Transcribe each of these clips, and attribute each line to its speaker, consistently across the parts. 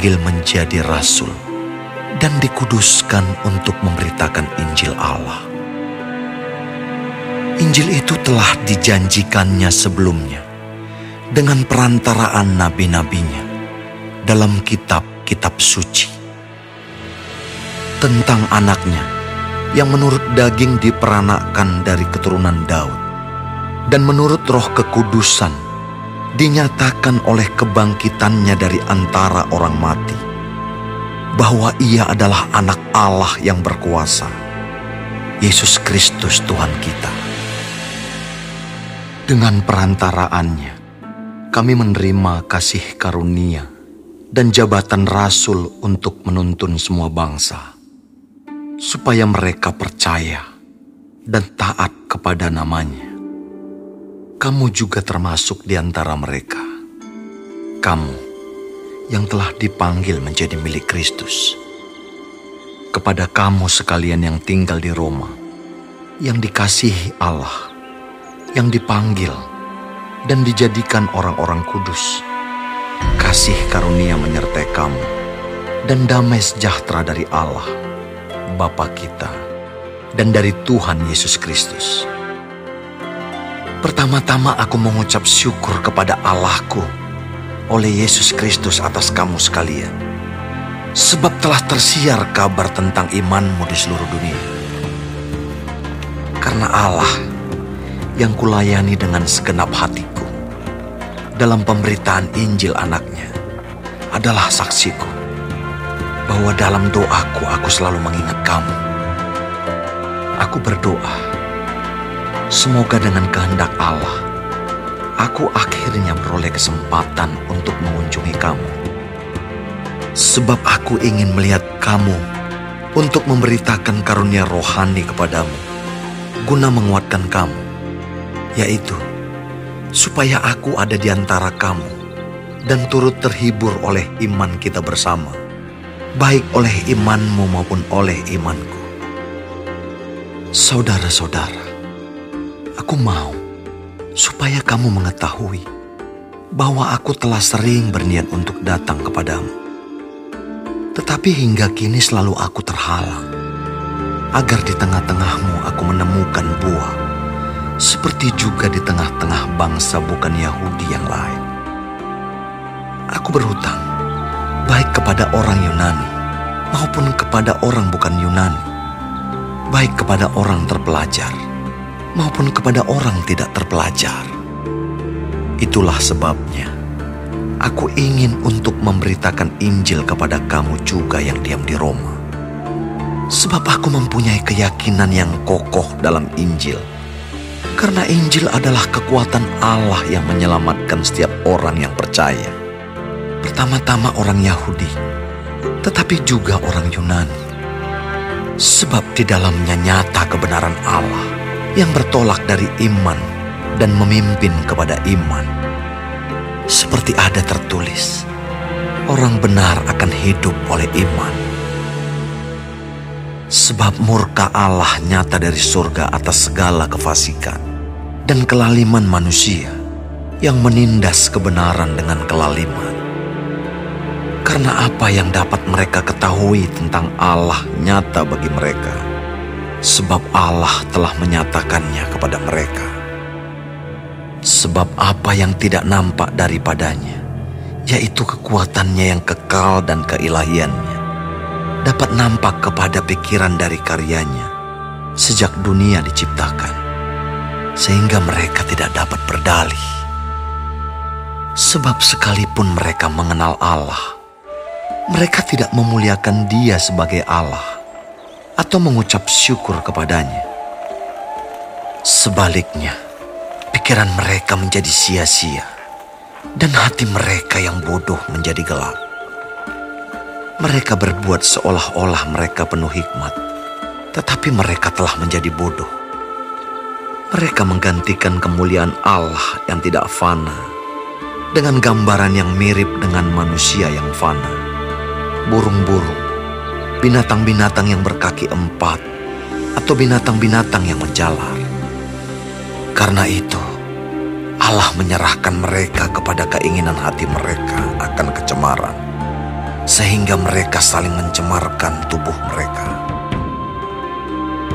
Speaker 1: dipanggil menjadi rasul dan dikuduskan untuk memberitakan Injil Allah. Injil itu telah dijanjikannya sebelumnya dengan perantaraan nabi-nabinya dalam kitab-kitab suci tentang anaknya yang menurut daging diperanakkan dari keturunan Daud dan menurut roh kekudusan dinyatakan oleh kebangkitannya dari antara orang mati bahwa ia adalah anak Allah yang berkuasa Yesus Kristus Tuhan kita dengan perantaraannya kami menerima kasih karunia dan jabatan rasul untuk menuntun semua bangsa supaya mereka percaya dan taat kepada namanya. Kamu juga termasuk di antara mereka. Kamu yang telah dipanggil menjadi milik Kristus. Kepada kamu sekalian yang tinggal di Roma, yang dikasihi Allah, yang dipanggil dan dijadikan orang-orang kudus. Kasih karunia menyertai kamu dan damai sejahtera dari Allah Bapa kita dan dari Tuhan Yesus Kristus. Pertama-tama aku mengucap syukur kepada Allahku oleh Yesus Kristus atas kamu sekalian. Sebab telah tersiar kabar tentang imanmu di seluruh dunia. Karena Allah yang kulayani dengan segenap hatiku dalam pemberitaan Injil anaknya adalah saksiku bahwa dalam doaku aku selalu mengingat kamu. Aku berdoa, semoga dengan kehendak Allah, aku akhirnya beroleh kesempatan untuk mengunjungi kamu. Sebab aku ingin melihat kamu untuk memberitakan karunia rohani kepadamu, guna menguatkan kamu, yaitu supaya aku ada di antara kamu dan turut terhibur oleh iman kita bersama baik oleh imanmu maupun oleh imanku. Saudara-saudara, aku mau supaya kamu mengetahui bahwa aku telah sering berniat untuk datang kepadamu. Tetapi hingga kini selalu aku terhalang, agar di tengah-tengahmu aku menemukan buah, seperti juga di tengah-tengah bangsa bukan Yahudi yang lain. Aku berhutang baik kepada orang Yunani maupun kepada orang bukan Yunani, baik kepada orang terpelajar maupun kepada orang tidak terpelajar. Itulah sebabnya aku ingin untuk memberitakan Injil kepada kamu juga yang diam di Roma. Sebab aku mempunyai keyakinan yang kokoh dalam Injil. Karena Injil adalah kekuatan Allah yang menyelamatkan setiap orang yang percaya pertama-tama orang Yahudi, tetapi juga orang Yunani. Sebab di dalamnya nyata kebenaran Allah yang bertolak dari iman dan memimpin kepada iman. Seperti ada tertulis, orang benar akan hidup oleh iman. Sebab murka Allah nyata dari surga atas segala kefasikan dan kelaliman manusia yang menindas kebenaran dengan kelaliman karena apa yang dapat mereka ketahui tentang Allah nyata bagi mereka, sebab Allah telah menyatakannya kepada mereka. Sebab apa yang tidak nampak daripadanya, yaitu kekuatannya yang kekal dan keilahiannya, dapat nampak kepada pikiran dari karyanya sejak dunia diciptakan, sehingga mereka tidak dapat berdalih. Sebab sekalipun mereka mengenal Allah, mereka tidak memuliakan Dia sebagai Allah atau mengucap syukur kepadanya. Sebaliknya, pikiran mereka menjadi sia-sia dan hati mereka yang bodoh menjadi gelap. Mereka berbuat seolah-olah mereka penuh hikmat, tetapi mereka telah menjadi bodoh. Mereka menggantikan kemuliaan Allah yang tidak fana dengan gambaran yang mirip dengan manusia yang fana burung-burung, binatang-binatang yang berkaki empat, atau binatang-binatang yang menjalar. Karena itu, Allah menyerahkan mereka kepada keinginan hati mereka akan kecemaran, sehingga mereka saling mencemarkan tubuh mereka.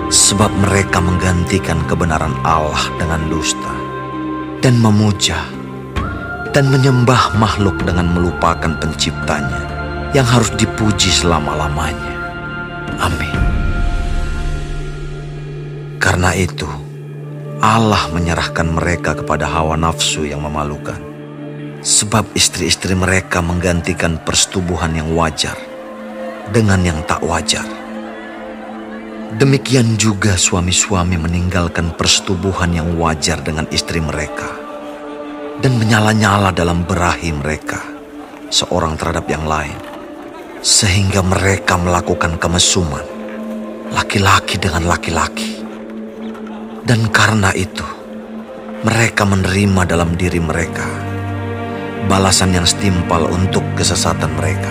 Speaker 1: Sebab mereka menggantikan kebenaran Allah dengan dusta dan memuja dan menyembah makhluk dengan melupakan penciptanya yang harus dipuji selama-lamanya. Amin. Karena itu, Allah menyerahkan mereka kepada hawa nafsu yang memalukan. Sebab istri-istri mereka menggantikan persetubuhan yang wajar dengan yang tak wajar. Demikian juga suami-suami meninggalkan persetubuhan yang wajar dengan istri mereka dan menyala-nyala dalam berahi mereka seorang terhadap yang lain sehingga mereka melakukan kemesuman laki-laki dengan laki-laki dan karena itu, mereka menerima dalam diri mereka balasan yang setimpal untuk kesesatan mereka.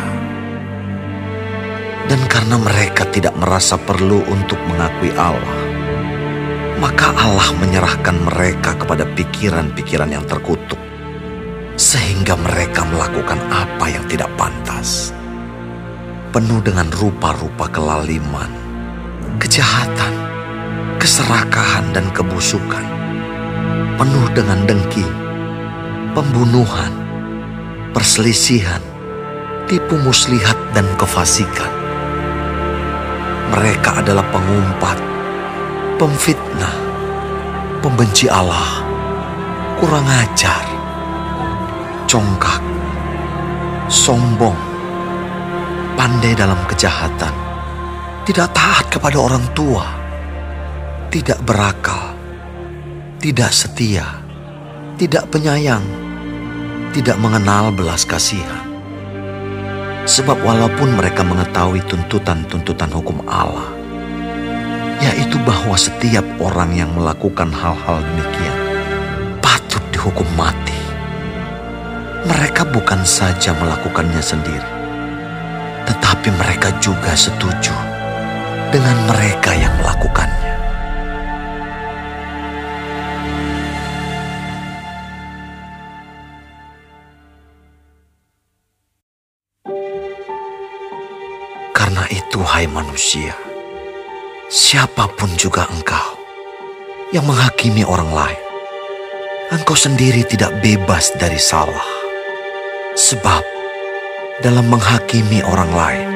Speaker 1: Dan karena mereka tidak merasa perlu untuk mengakui Allah, maka Allah menyerahkan mereka kepada pikiran-pikiran yang terkutuk, sehingga mereka melakukan apa yang tidak pantas, penuh dengan rupa-rupa kelaliman, kejahatan, keserakahan dan kebusukan, penuh dengan dengki, pembunuhan, perselisihan, tipu muslihat dan kefasikan. Mereka adalah pengumpat, pemfitnah, pembenci Allah, kurang ajar, congkak, sombong, pandai dalam kejahatan, tidak taat kepada orang tua tidak berakal, tidak setia, tidak penyayang, tidak mengenal belas kasihan. Sebab walaupun mereka mengetahui tuntutan-tuntutan hukum Allah, yaitu bahwa setiap orang yang melakukan hal-hal demikian patut dihukum mati. Mereka bukan saja melakukannya sendiri, tetapi mereka juga setuju dengan mereka yang melakukannya. Karena itu, hai manusia, siapa pun juga engkau yang menghakimi orang lain, engkau sendiri tidak bebas dari salah. Sebab dalam menghakimi orang lain,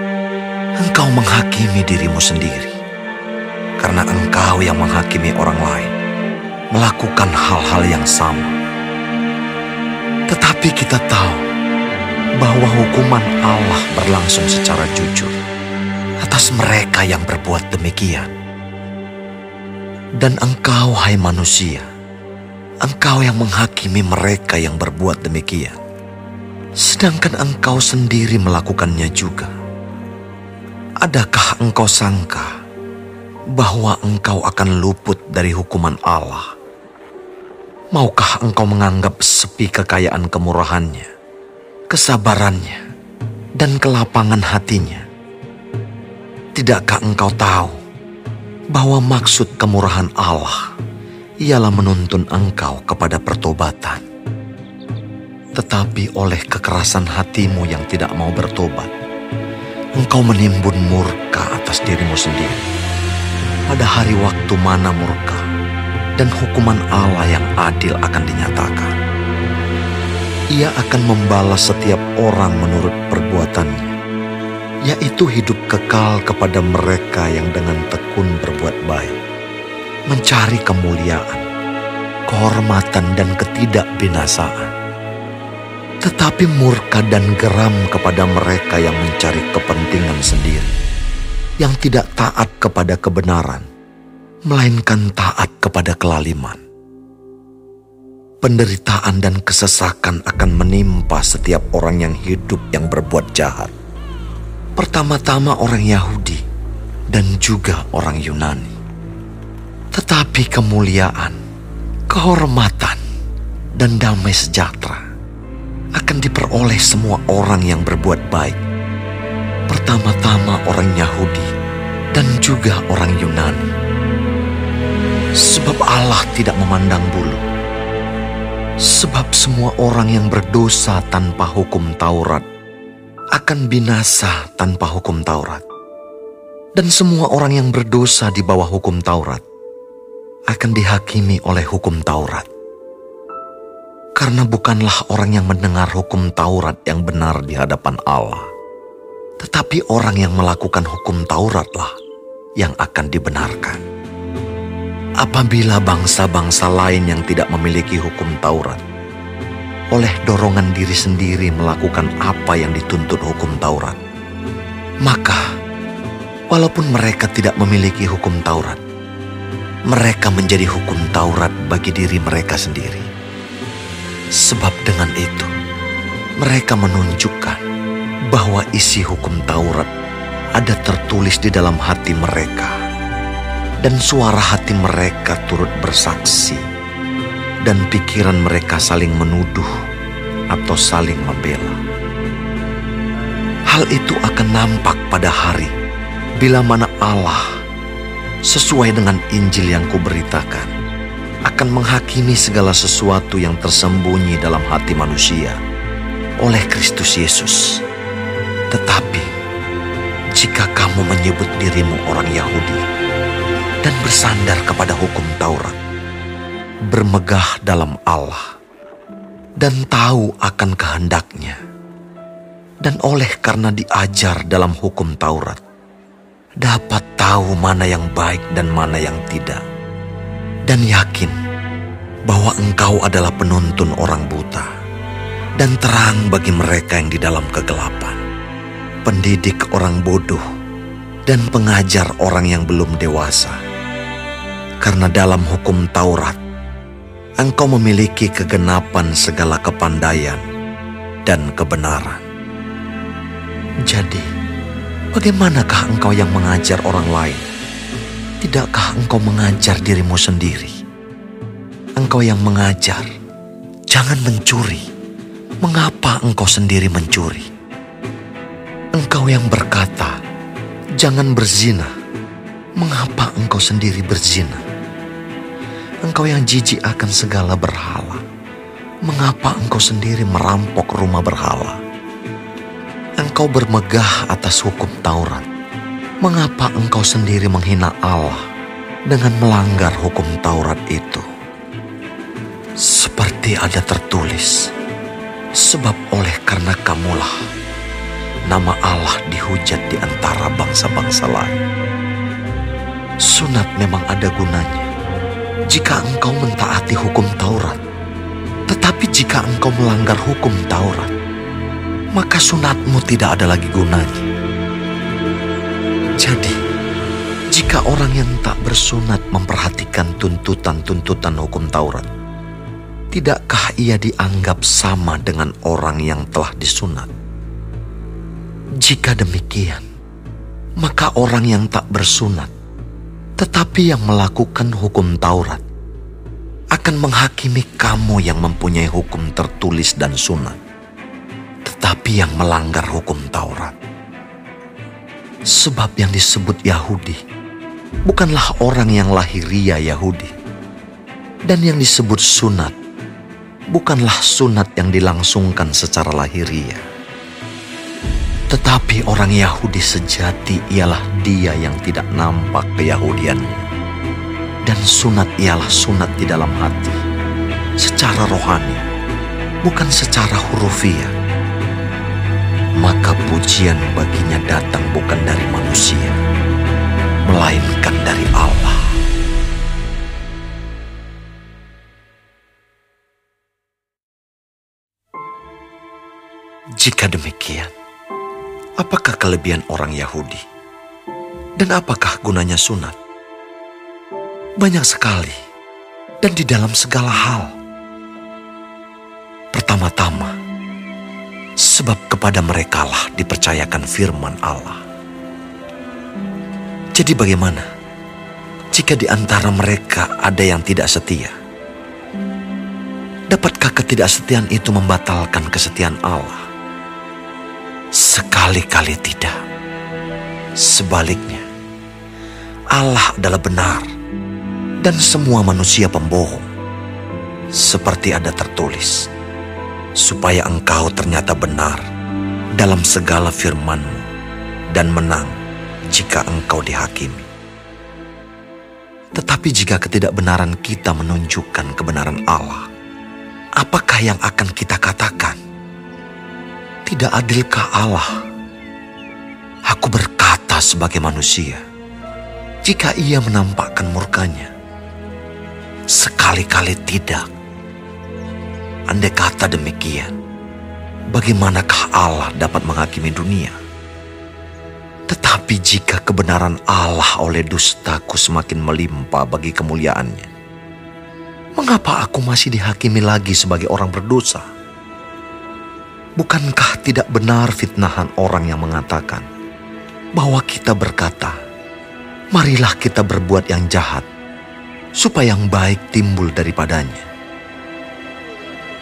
Speaker 1: engkau menghakimi dirimu sendiri. Karena engkau yang menghakimi orang lain, melakukan hal-hal yang sama. Tetapi kita tahu bahwa hukuman Allah berlangsung secara jujur atas mereka yang berbuat demikian. Dan engkau, hai manusia, engkau yang menghakimi mereka yang berbuat demikian, sedangkan engkau sendiri melakukannya juga. Adakah engkau sangka bahwa engkau akan luput dari hukuman Allah? Maukah engkau menganggap sepi kekayaan kemurahannya, kesabarannya, dan kelapangan hatinya? Tidakkah engkau tahu bahwa maksud kemurahan Allah ialah menuntun engkau kepada pertobatan? Tetapi oleh kekerasan hatimu yang tidak mau bertobat, engkau menimbun murka atas dirimu sendiri. Pada hari waktu mana murka dan hukuman Allah yang adil akan dinyatakan. Ia akan membalas setiap orang menurut perbuatannya yaitu hidup kekal kepada mereka yang dengan tekun berbuat baik, mencari kemuliaan, kehormatan, dan ketidakbinasaan. Tetapi murka dan geram kepada mereka yang mencari kepentingan sendiri, yang tidak taat kepada kebenaran, melainkan taat kepada kelaliman. Penderitaan dan kesesakan akan menimpa setiap orang yang hidup yang berbuat jahat pertama-tama orang Yahudi dan juga orang Yunani. Tetapi kemuliaan, kehormatan, dan damai sejahtera akan diperoleh semua orang yang berbuat baik. Pertama-tama orang Yahudi dan juga orang Yunani. Sebab Allah tidak memandang bulu. Sebab semua orang yang berdosa tanpa hukum Taurat akan binasa tanpa hukum Taurat. Dan semua orang yang berdosa di bawah hukum Taurat akan dihakimi oleh hukum Taurat. Karena bukanlah orang yang mendengar hukum Taurat yang benar di hadapan Allah, tetapi orang yang melakukan hukum Tauratlah yang akan dibenarkan. Apabila bangsa-bangsa lain yang tidak memiliki hukum Taurat, oleh dorongan diri sendiri melakukan apa yang dituntut hukum Taurat, maka walaupun mereka tidak memiliki hukum Taurat. Mereka menjadi hukum Taurat bagi diri mereka sendiri. Sebab dengan itu, mereka menunjukkan bahwa isi hukum Taurat ada tertulis di dalam hati mereka. Dan suara hati mereka turut bersaksi. Dan pikiran mereka saling menuduh atau saling membela. Hal itu akan nampak pada hari bila mana Allah sesuai dengan Injil yang kuberitakan akan menghakimi segala sesuatu yang tersembunyi dalam hati manusia oleh Kristus Yesus. Tetapi jika kamu menyebut dirimu orang Yahudi dan bersandar kepada hukum Taurat, bermegah dalam Allah dan tahu akan kehendaknya, dan oleh karena diajar dalam hukum Taurat, dapat tahu mana yang baik dan mana yang tidak, dan yakin bahwa Engkau adalah penuntun orang buta dan terang bagi mereka yang di dalam kegelapan, pendidik orang bodoh, dan pengajar orang yang belum dewasa. Karena dalam hukum Taurat, Engkau memiliki kegenapan segala kepandaian dan kebenaran. Jadi, Bagaimanakah engkau yang mengajar orang lain? Tidakkah engkau mengajar dirimu sendiri? Engkau yang mengajar, jangan mencuri. Mengapa engkau sendiri mencuri? Engkau yang berkata, jangan berzina. Mengapa engkau sendiri berzina? Engkau yang jijik akan segala berhala. Mengapa engkau sendiri merampok rumah berhala? engkau bermegah atas hukum Taurat, mengapa engkau sendiri menghina Allah dengan melanggar hukum Taurat itu? Seperti ada tertulis, sebab oleh karena kamulah nama Allah dihujat di antara bangsa-bangsa lain. Sunat memang ada gunanya jika engkau mentaati hukum Taurat, tetapi jika engkau melanggar hukum Taurat, maka sunatmu tidak ada lagi gunanya. Jika orang yang tak bersunat memperhatikan tuntutan-tuntutan hukum Taurat, tidakkah ia dianggap sama dengan orang yang telah disunat? Jika demikian, maka orang yang tak bersunat, tetapi yang melakukan hukum Taurat, akan menghakimi kamu yang mempunyai hukum tertulis dan sunat tetapi yang melanggar hukum Taurat. Sebab yang disebut Yahudi bukanlah orang yang lahiria Yahudi. Dan yang disebut sunat bukanlah sunat yang dilangsungkan secara lahiria. Tetapi orang Yahudi sejati ialah dia yang tidak nampak keyahudiannya. Dan sunat ialah sunat di dalam hati, secara rohani, bukan secara hurufiah maka pujian baginya datang bukan dari manusia, melainkan dari Allah. Jika demikian, apakah kelebihan orang Yahudi? Dan apakah gunanya sunat? Banyak sekali, dan di dalam segala hal. Pertama-tama, sebab kepada merekalah dipercayakan firman Allah. Jadi bagaimana jika di antara mereka ada yang tidak setia? Dapatkah ketidaksetiaan itu membatalkan kesetiaan Allah? Sekali-kali tidak. Sebaliknya, Allah adalah benar dan semua manusia pembohong. Seperti ada tertulis, supaya engkau ternyata benar dalam segala firmanmu dan menang jika engkau dihakimi. Tetapi jika ketidakbenaran kita menunjukkan kebenaran Allah, apakah yang akan kita katakan? Tidak adilkah Allah? Aku berkata sebagai manusia, jika ia menampakkan murkanya, sekali-kali tidak. Andai kata demikian, bagaimanakah Allah dapat menghakimi dunia? Tetapi jika kebenaran Allah oleh dustaku semakin melimpah bagi kemuliaannya, mengapa aku masih dihakimi lagi sebagai orang berdosa? Bukankah tidak benar fitnahan orang yang mengatakan bahwa kita berkata, marilah kita berbuat yang jahat, supaya yang baik timbul daripadanya.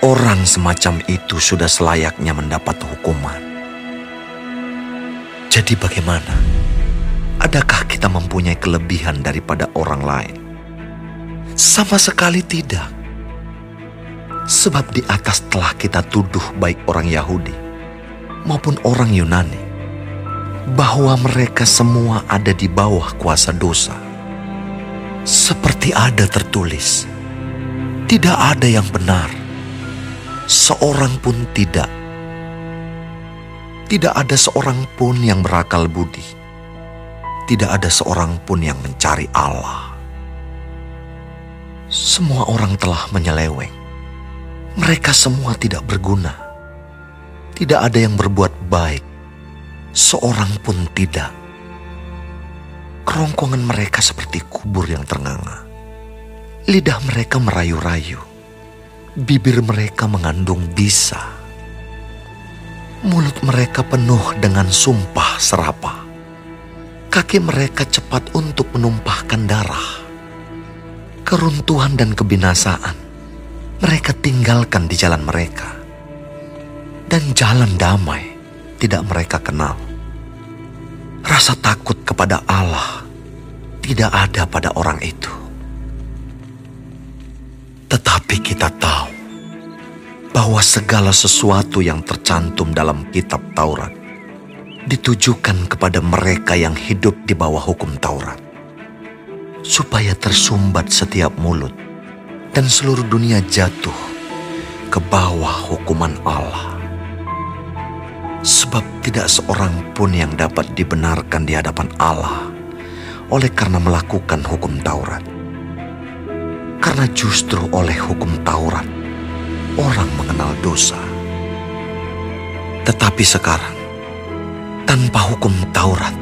Speaker 1: Orang semacam itu sudah selayaknya mendapat hukuman. Jadi bagaimana? Adakah kita mempunyai kelebihan daripada orang lain? Sama sekali tidak. Sebab di atas telah kita tuduh baik orang Yahudi maupun orang Yunani bahwa mereka semua ada di bawah kuasa dosa. Seperti ada tertulis, tidak ada yang benar, seorang pun tidak tidak ada seorang pun yang berakal budi. Tidak ada seorang pun yang mencari Allah. Semua orang telah menyeleweng. Mereka semua tidak berguna. Tidak ada yang berbuat baik. Seorang pun tidak. Kerongkongan mereka seperti kubur yang ternganga. Lidah mereka merayu-rayu. Bibir mereka mengandung bisa Mulut mereka penuh dengan sumpah serapah. Kaki mereka cepat untuk menumpahkan darah. Keruntuhan dan kebinasaan mereka tinggalkan di jalan mereka. Dan jalan damai tidak mereka kenal. Rasa takut kepada Allah tidak ada pada orang itu. Tetapi kita tahu bahwa segala sesuatu yang tercantum dalam kitab Taurat ditujukan kepada mereka yang hidup di bawah hukum Taurat, supaya tersumbat setiap mulut dan seluruh dunia jatuh ke bawah hukuman Allah. Sebab tidak seorang pun yang dapat dibenarkan di hadapan Allah oleh karena melakukan hukum Taurat. Karena justru oleh hukum Taurat, orang mengenal dosa. Tetapi sekarang, tanpa hukum Taurat,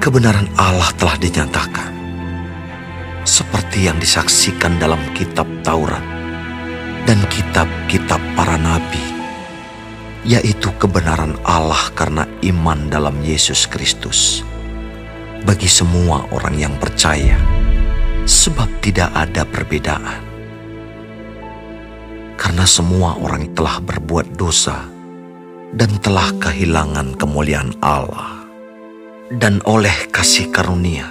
Speaker 1: kebenaran Allah telah dinyatakan. Seperti yang disaksikan dalam kitab Taurat dan kitab-kitab para nabi, yaitu kebenaran Allah karena iman dalam Yesus Kristus. Bagi semua orang yang percaya, sebab tidak ada perbedaan karena semua orang telah berbuat dosa dan telah kehilangan kemuliaan Allah. Dan oleh kasih karunia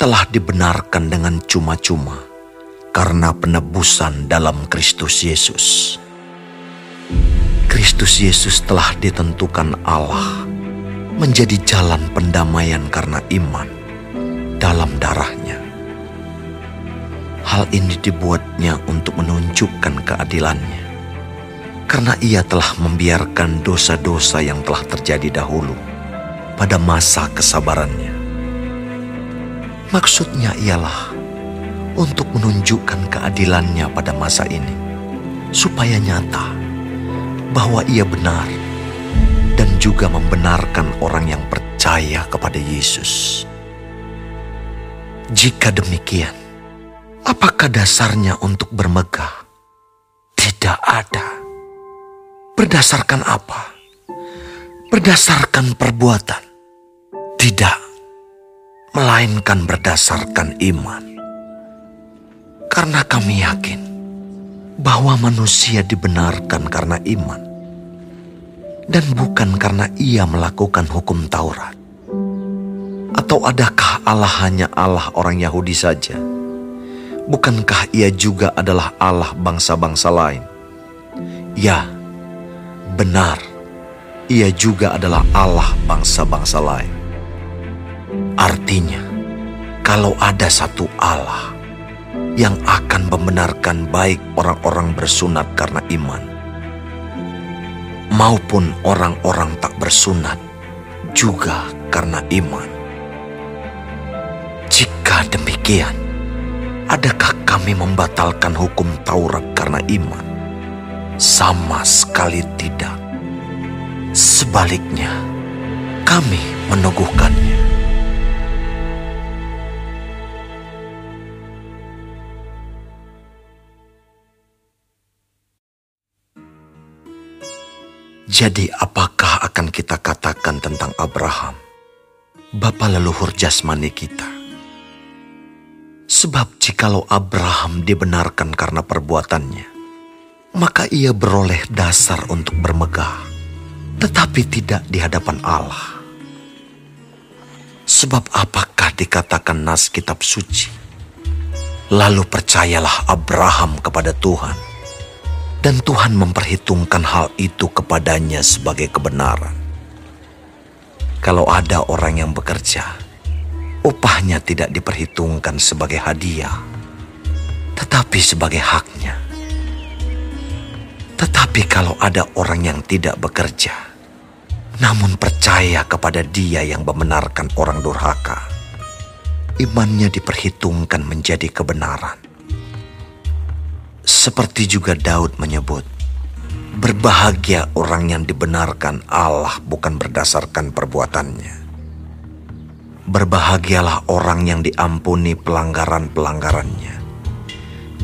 Speaker 1: telah dibenarkan dengan cuma-cuma karena penebusan dalam Kristus Yesus. Kristus Yesus telah ditentukan Allah menjadi jalan pendamaian karena iman dalam darahnya Hal ini dibuatnya untuk menunjukkan keadilannya. Karena ia telah membiarkan dosa-dosa yang telah terjadi dahulu pada masa kesabarannya. Maksudnya ialah untuk menunjukkan keadilannya pada masa ini, supaya nyata bahwa ia benar dan juga membenarkan orang yang percaya kepada Yesus. Jika demikian, Apakah dasarnya untuk bermegah? Tidak ada. Berdasarkan apa? Berdasarkan perbuatan. Tidak. Melainkan berdasarkan iman. Karena kami yakin bahwa manusia dibenarkan karena iman. Dan bukan karena ia melakukan hukum Taurat. Atau adakah Allah hanya Allah orang Yahudi saja? Bukankah ia juga adalah Allah bangsa-bangsa lain? Ya, benar, ia juga adalah Allah bangsa-bangsa lain. Artinya, kalau ada satu Allah yang akan membenarkan baik orang-orang bersunat karena iman, maupun orang-orang tak bersunat juga karena iman. Jika demikian, adakah kami membatalkan hukum Taurat karena iman? Sama sekali tidak. Sebaliknya, kami meneguhkannya. Jadi apakah akan kita katakan tentang Abraham, bapa leluhur jasmani kita? Sebab jikalau Abraham dibenarkan karena perbuatannya, maka ia beroleh dasar untuk bermegah, tetapi tidak di hadapan Allah. Sebab apakah dikatakan nas kitab suci? Lalu percayalah Abraham kepada Tuhan dan Tuhan memperhitungkan hal itu kepadanya sebagai kebenaran. Kalau ada orang yang bekerja, upahnya tidak diperhitungkan sebagai hadiah, tetapi sebagai haknya. Tetapi kalau ada orang yang tidak bekerja, namun percaya kepada Dia yang membenarkan orang durhaka, imannya diperhitungkan menjadi kebenaran. Seperti juga Daud menyebut, berbahagia orang yang dibenarkan Allah bukan berdasarkan perbuatannya. Berbahagialah orang yang diampuni pelanggaran-pelanggarannya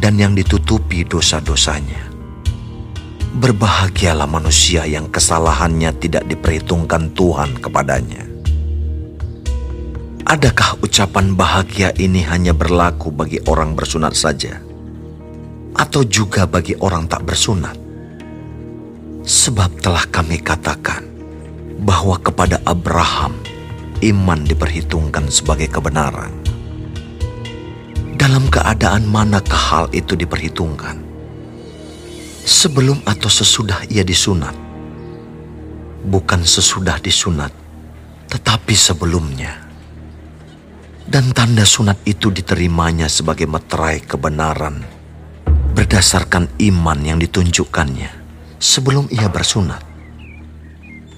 Speaker 1: dan yang ditutupi dosa-dosanya. Berbahagialah manusia yang kesalahannya tidak diperhitungkan Tuhan kepadanya. Adakah ucapan bahagia ini hanya berlaku bagi orang bersunat saja? atau juga bagi orang tak bersunat. Sebab telah kami katakan bahwa kepada Abraham iman diperhitungkan sebagai kebenaran. Dalam keadaan manakah hal itu diperhitungkan? Sebelum atau sesudah ia disunat? Bukan sesudah disunat, tetapi sebelumnya. Dan tanda sunat itu diterimanya sebagai meterai kebenaran berdasarkan iman yang ditunjukkannya sebelum ia bersunat.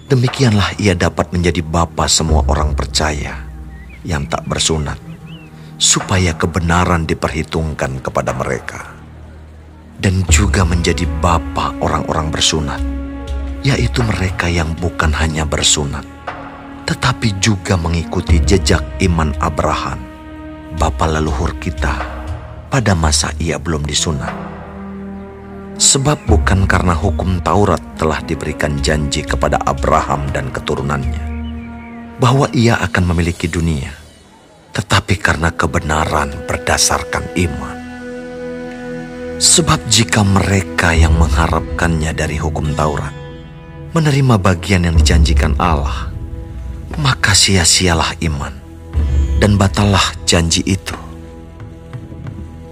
Speaker 1: Demikianlah ia dapat menjadi bapa semua orang percaya yang tak bersunat, supaya kebenaran diperhitungkan kepada mereka. Dan juga menjadi bapa orang-orang bersunat, yaitu mereka yang bukan hanya bersunat, tetapi juga mengikuti jejak iman Abraham, bapa leluhur kita pada masa ia belum disunat. Sebab bukan karena hukum Taurat telah diberikan janji kepada Abraham dan keturunannya bahwa ia akan memiliki dunia, tetapi karena kebenaran berdasarkan iman. Sebab jika mereka yang mengharapkannya dari hukum Taurat menerima bagian yang dijanjikan Allah, maka sia-sialah iman dan batalah janji itu.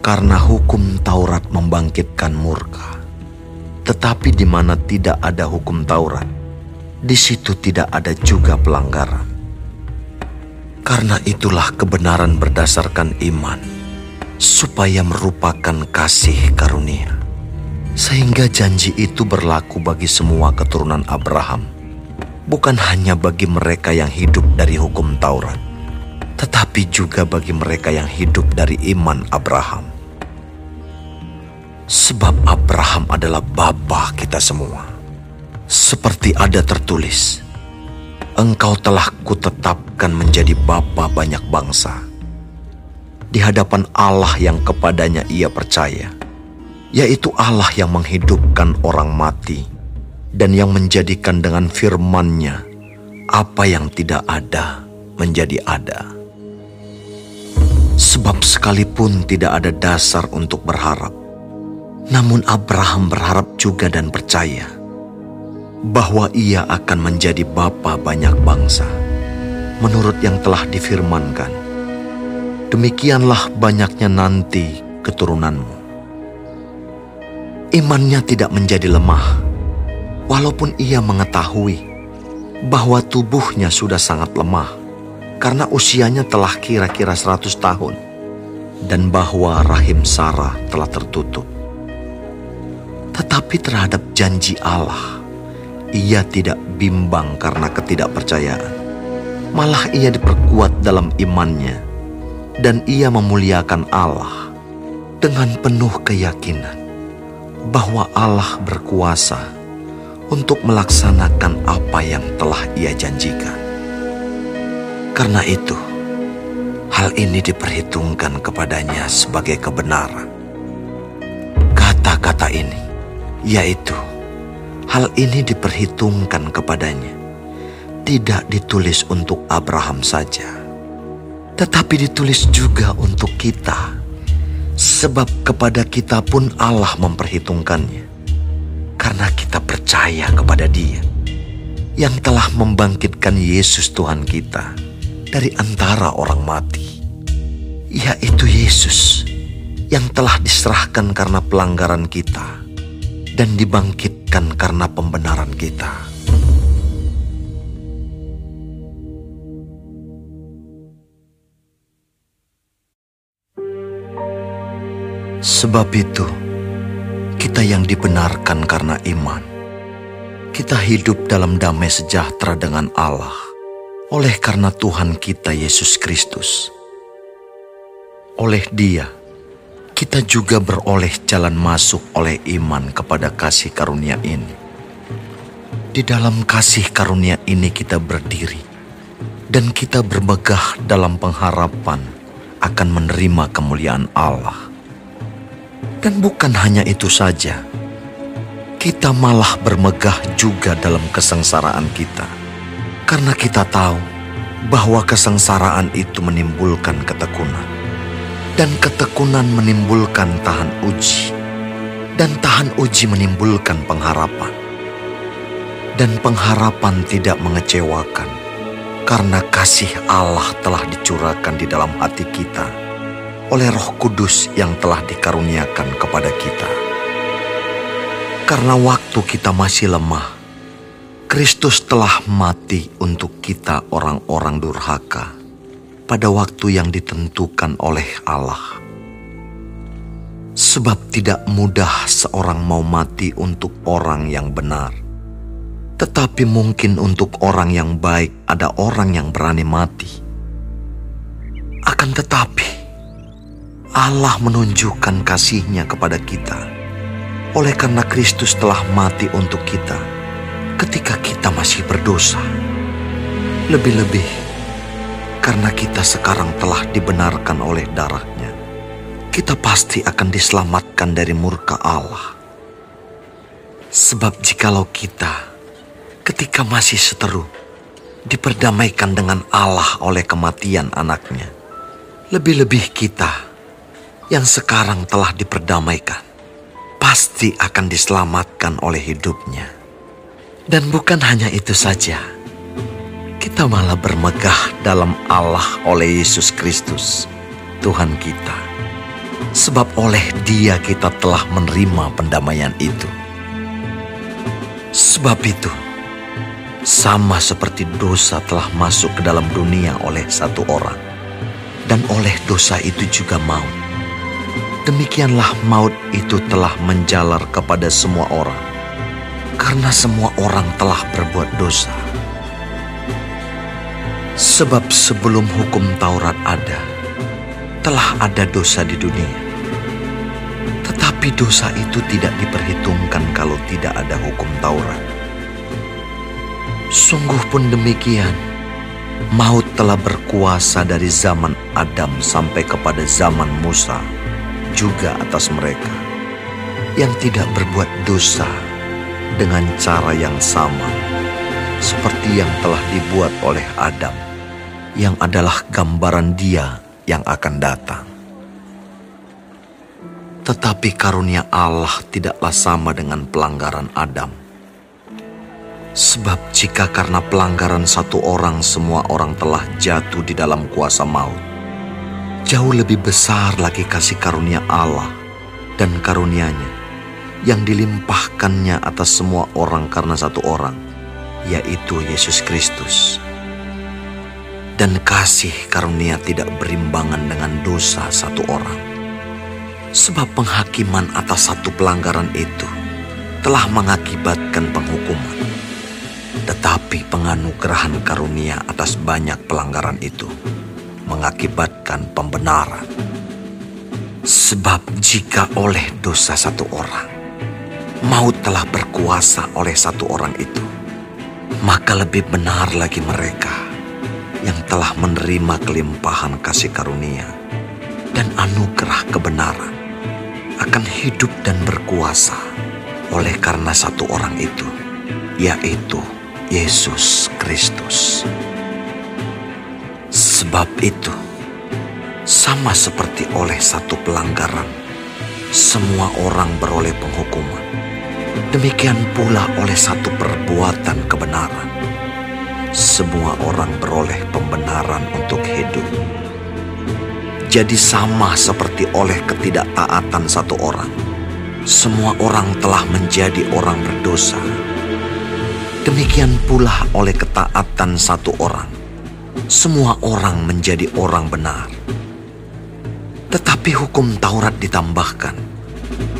Speaker 1: Karena hukum Taurat membangkitkan murka tetapi di mana tidak ada hukum Taurat, di situ tidak ada juga pelanggaran. Karena itulah kebenaran berdasarkan iman, supaya merupakan kasih karunia. Sehingga janji itu berlaku bagi semua keturunan Abraham, bukan hanya bagi mereka yang hidup dari hukum Taurat, tetapi juga bagi mereka yang hidup dari iman Abraham Sebab Abraham adalah bapa kita semua. Seperti ada tertulis, Engkau telah kutetapkan menjadi bapa banyak bangsa. Di hadapan Allah yang kepadanya ia percaya, yaitu Allah yang menghidupkan orang mati dan yang menjadikan dengan firman-Nya apa yang tidak ada menjadi ada. Sebab sekalipun tidak ada dasar untuk berharap, namun Abraham berharap juga dan percaya bahwa ia akan menjadi bapa banyak bangsa menurut yang telah difirmankan. Demikianlah banyaknya nanti keturunanmu. Imannya tidak menjadi lemah, walaupun ia mengetahui bahwa tubuhnya sudah sangat lemah karena usianya telah kira-kira 100 tahun dan bahwa rahim Sarah telah tertutup. Tetapi terhadap janji Allah, ia tidak bimbang karena ketidakpercayaan. Malah ia diperkuat dalam imannya dan ia memuliakan Allah dengan penuh keyakinan bahwa Allah berkuasa untuk melaksanakan apa yang telah ia janjikan. Karena itu, hal ini diperhitungkan kepadanya sebagai kebenaran. Kata-kata ini, yaitu hal ini diperhitungkan kepadanya, tidak ditulis untuk Abraham saja, tetapi ditulis juga untuk kita, sebab kepada kita pun Allah memperhitungkannya, karena kita percaya kepada Dia yang telah membangkitkan Yesus Tuhan kita dari antara orang mati, yaitu Yesus yang telah diserahkan karena pelanggaran kita dan dibangkitkan karena pembenaran kita. Sebab itu, kita yang dibenarkan karena iman, kita hidup dalam damai sejahtera dengan Allah oleh karena Tuhan kita Yesus Kristus. Oleh Dia, kita juga beroleh jalan masuk oleh iman kepada kasih karunia ini. Di dalam kasih karunia ini kita berdiri, dan kita bermegah dalam pengharapan akan menerima kemuliaan Allah. Dan bukan hanya itu saja, kita malah bermegah juga dalam kesengsaraan kita karena kita tahu bahwa kesengsaraan itu menimbulkan ketekunan. Dan ketekunan menimbulkan tahan uji. Dan tahan uji menimbulkan pengharapan. Dan pengharapan tidak mengecewakan. Karena kasih Allah telah dicurahkan di dalam hati kita oleh roh kudus yang telah dikaruniakan kepada kita. Karena waktu kita masih lemah, Kristus telah mati untuk kita orang-orang durhaka pada waktu yang ditentukan oleh Allah. Sebab tidak mudah seorang mau mati untuk orang yang benar. Tetapi mungkin untuk orang yang baik ada orang yang berani mati. Akan tetapi, Allah menunjukkan kasihnya kepada kita. Oleh karena Kristus telah mati untuk kita ketika kita masih berdosa. Lebih-lebih karena kita sekarang telah dibenarkan oleh darahnya, kita pasti akan diselamatkan dari murka Allah. Sebab jikalau kita ketika masih seteru diperdamaikan dengan Allah oleh kematian anaknya, lebih-lebih kita yang sekarang telah diperdamaikan pasti akan diselamatkan oleh hidupnya. Dan bukan hanya itu saja, kita malah bermegah dalam Allah oleh Yesus Kristus, Tuhan kita. Sebab oleh Dia kita telah menerima pendamaian itu. Sebab itu, sama seperti dosa telah masuk ke dalam dunia oleh satu orang, dan oleh dosa itu juga maut. Demikianlah maut itu telah menjalar kepada semua orang karena semua orang telah berbuat dosa. Sebab sebelum hukum Taurat ada, telah ada dosa di dunia. Tetapi dosa itu tidak diperhitungkan kalau tidak ada hukum Taurat. Sungguh pun demikian, maut telah berkuasa dari zaman Adam sampai kepada zaman Musa, juga atas mereka yang tidak berbuat dosa dengan cara yang sama seperti yang telah dibuat oleh Adam yang adalah gambaran dia yang akan datang. Tetapi karunia Allah tidaklah sama dengan pelanggaran Adam. Sebab jika karena pelanggaran satu orang semua orang telah jatuh di dalam kuasa maut, jauh lebih besar lagi kasih karunia Allah dan karunia-Nya yang dilimpahkannya atas semua orang karena satu orang, yaitu Yesus Kristus. Dan kasih karunia tidak berimbangan dengan dosa satu orang. Sebab penghakiman atas satu pelanggaran itu telah mengakibatkan penghukuman. Tetapi penganugerahan karunia atas banyak pelanggaran itu mengakibatkan pembenaran. Sebab jika oleh dosa satu orang, maut telah berkuasa oleh satu orang itu, maka lebih benar lagi mereka yang telah menerima kelimpahan kasih karunia dan anugerah kebenaran akan hidup dan berkuasa oleh karena satu orang itu, yaitu Yesus Kristus. Sebab itu, sama seperti oleh satu pelanggaran, semua orang beroleh penghukuman. Demikian pula oleh satu perbuatan kebenaran, semua orang beroleh pembenaran untuk hidup. Jadi sama seperti oleh ketidaktaatan satu orang, semua orang telah menjadi orang berdosa. Demikian pula oleh ketaatan satu orang, semua orang menjadi orang benar. Tetapi hukum Taurat ditambahkan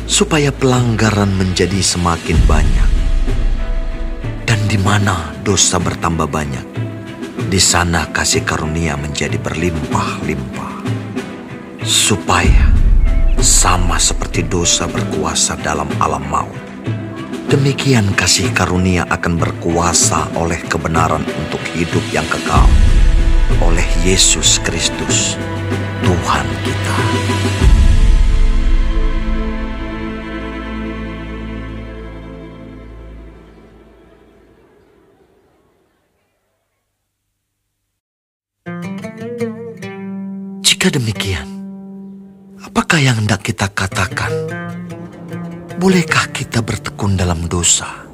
Speaker 1: supaya pelanggaran menjadi semakin banyak. Di mana dosa bertambah banyak, di sana kasih karunia menjadi berlimpah-limpah. Supaya sama seperti dosa berkuasa dalam alam maut, demikian kasih karunia akan berkuasa oleh kebenaran untuk hidup yang kekal oleh Yesus Kristus, Tuhan kita. Jika demikian, apakah yang hendak kita katakan? Bolehkah kita bertekun dalam dosa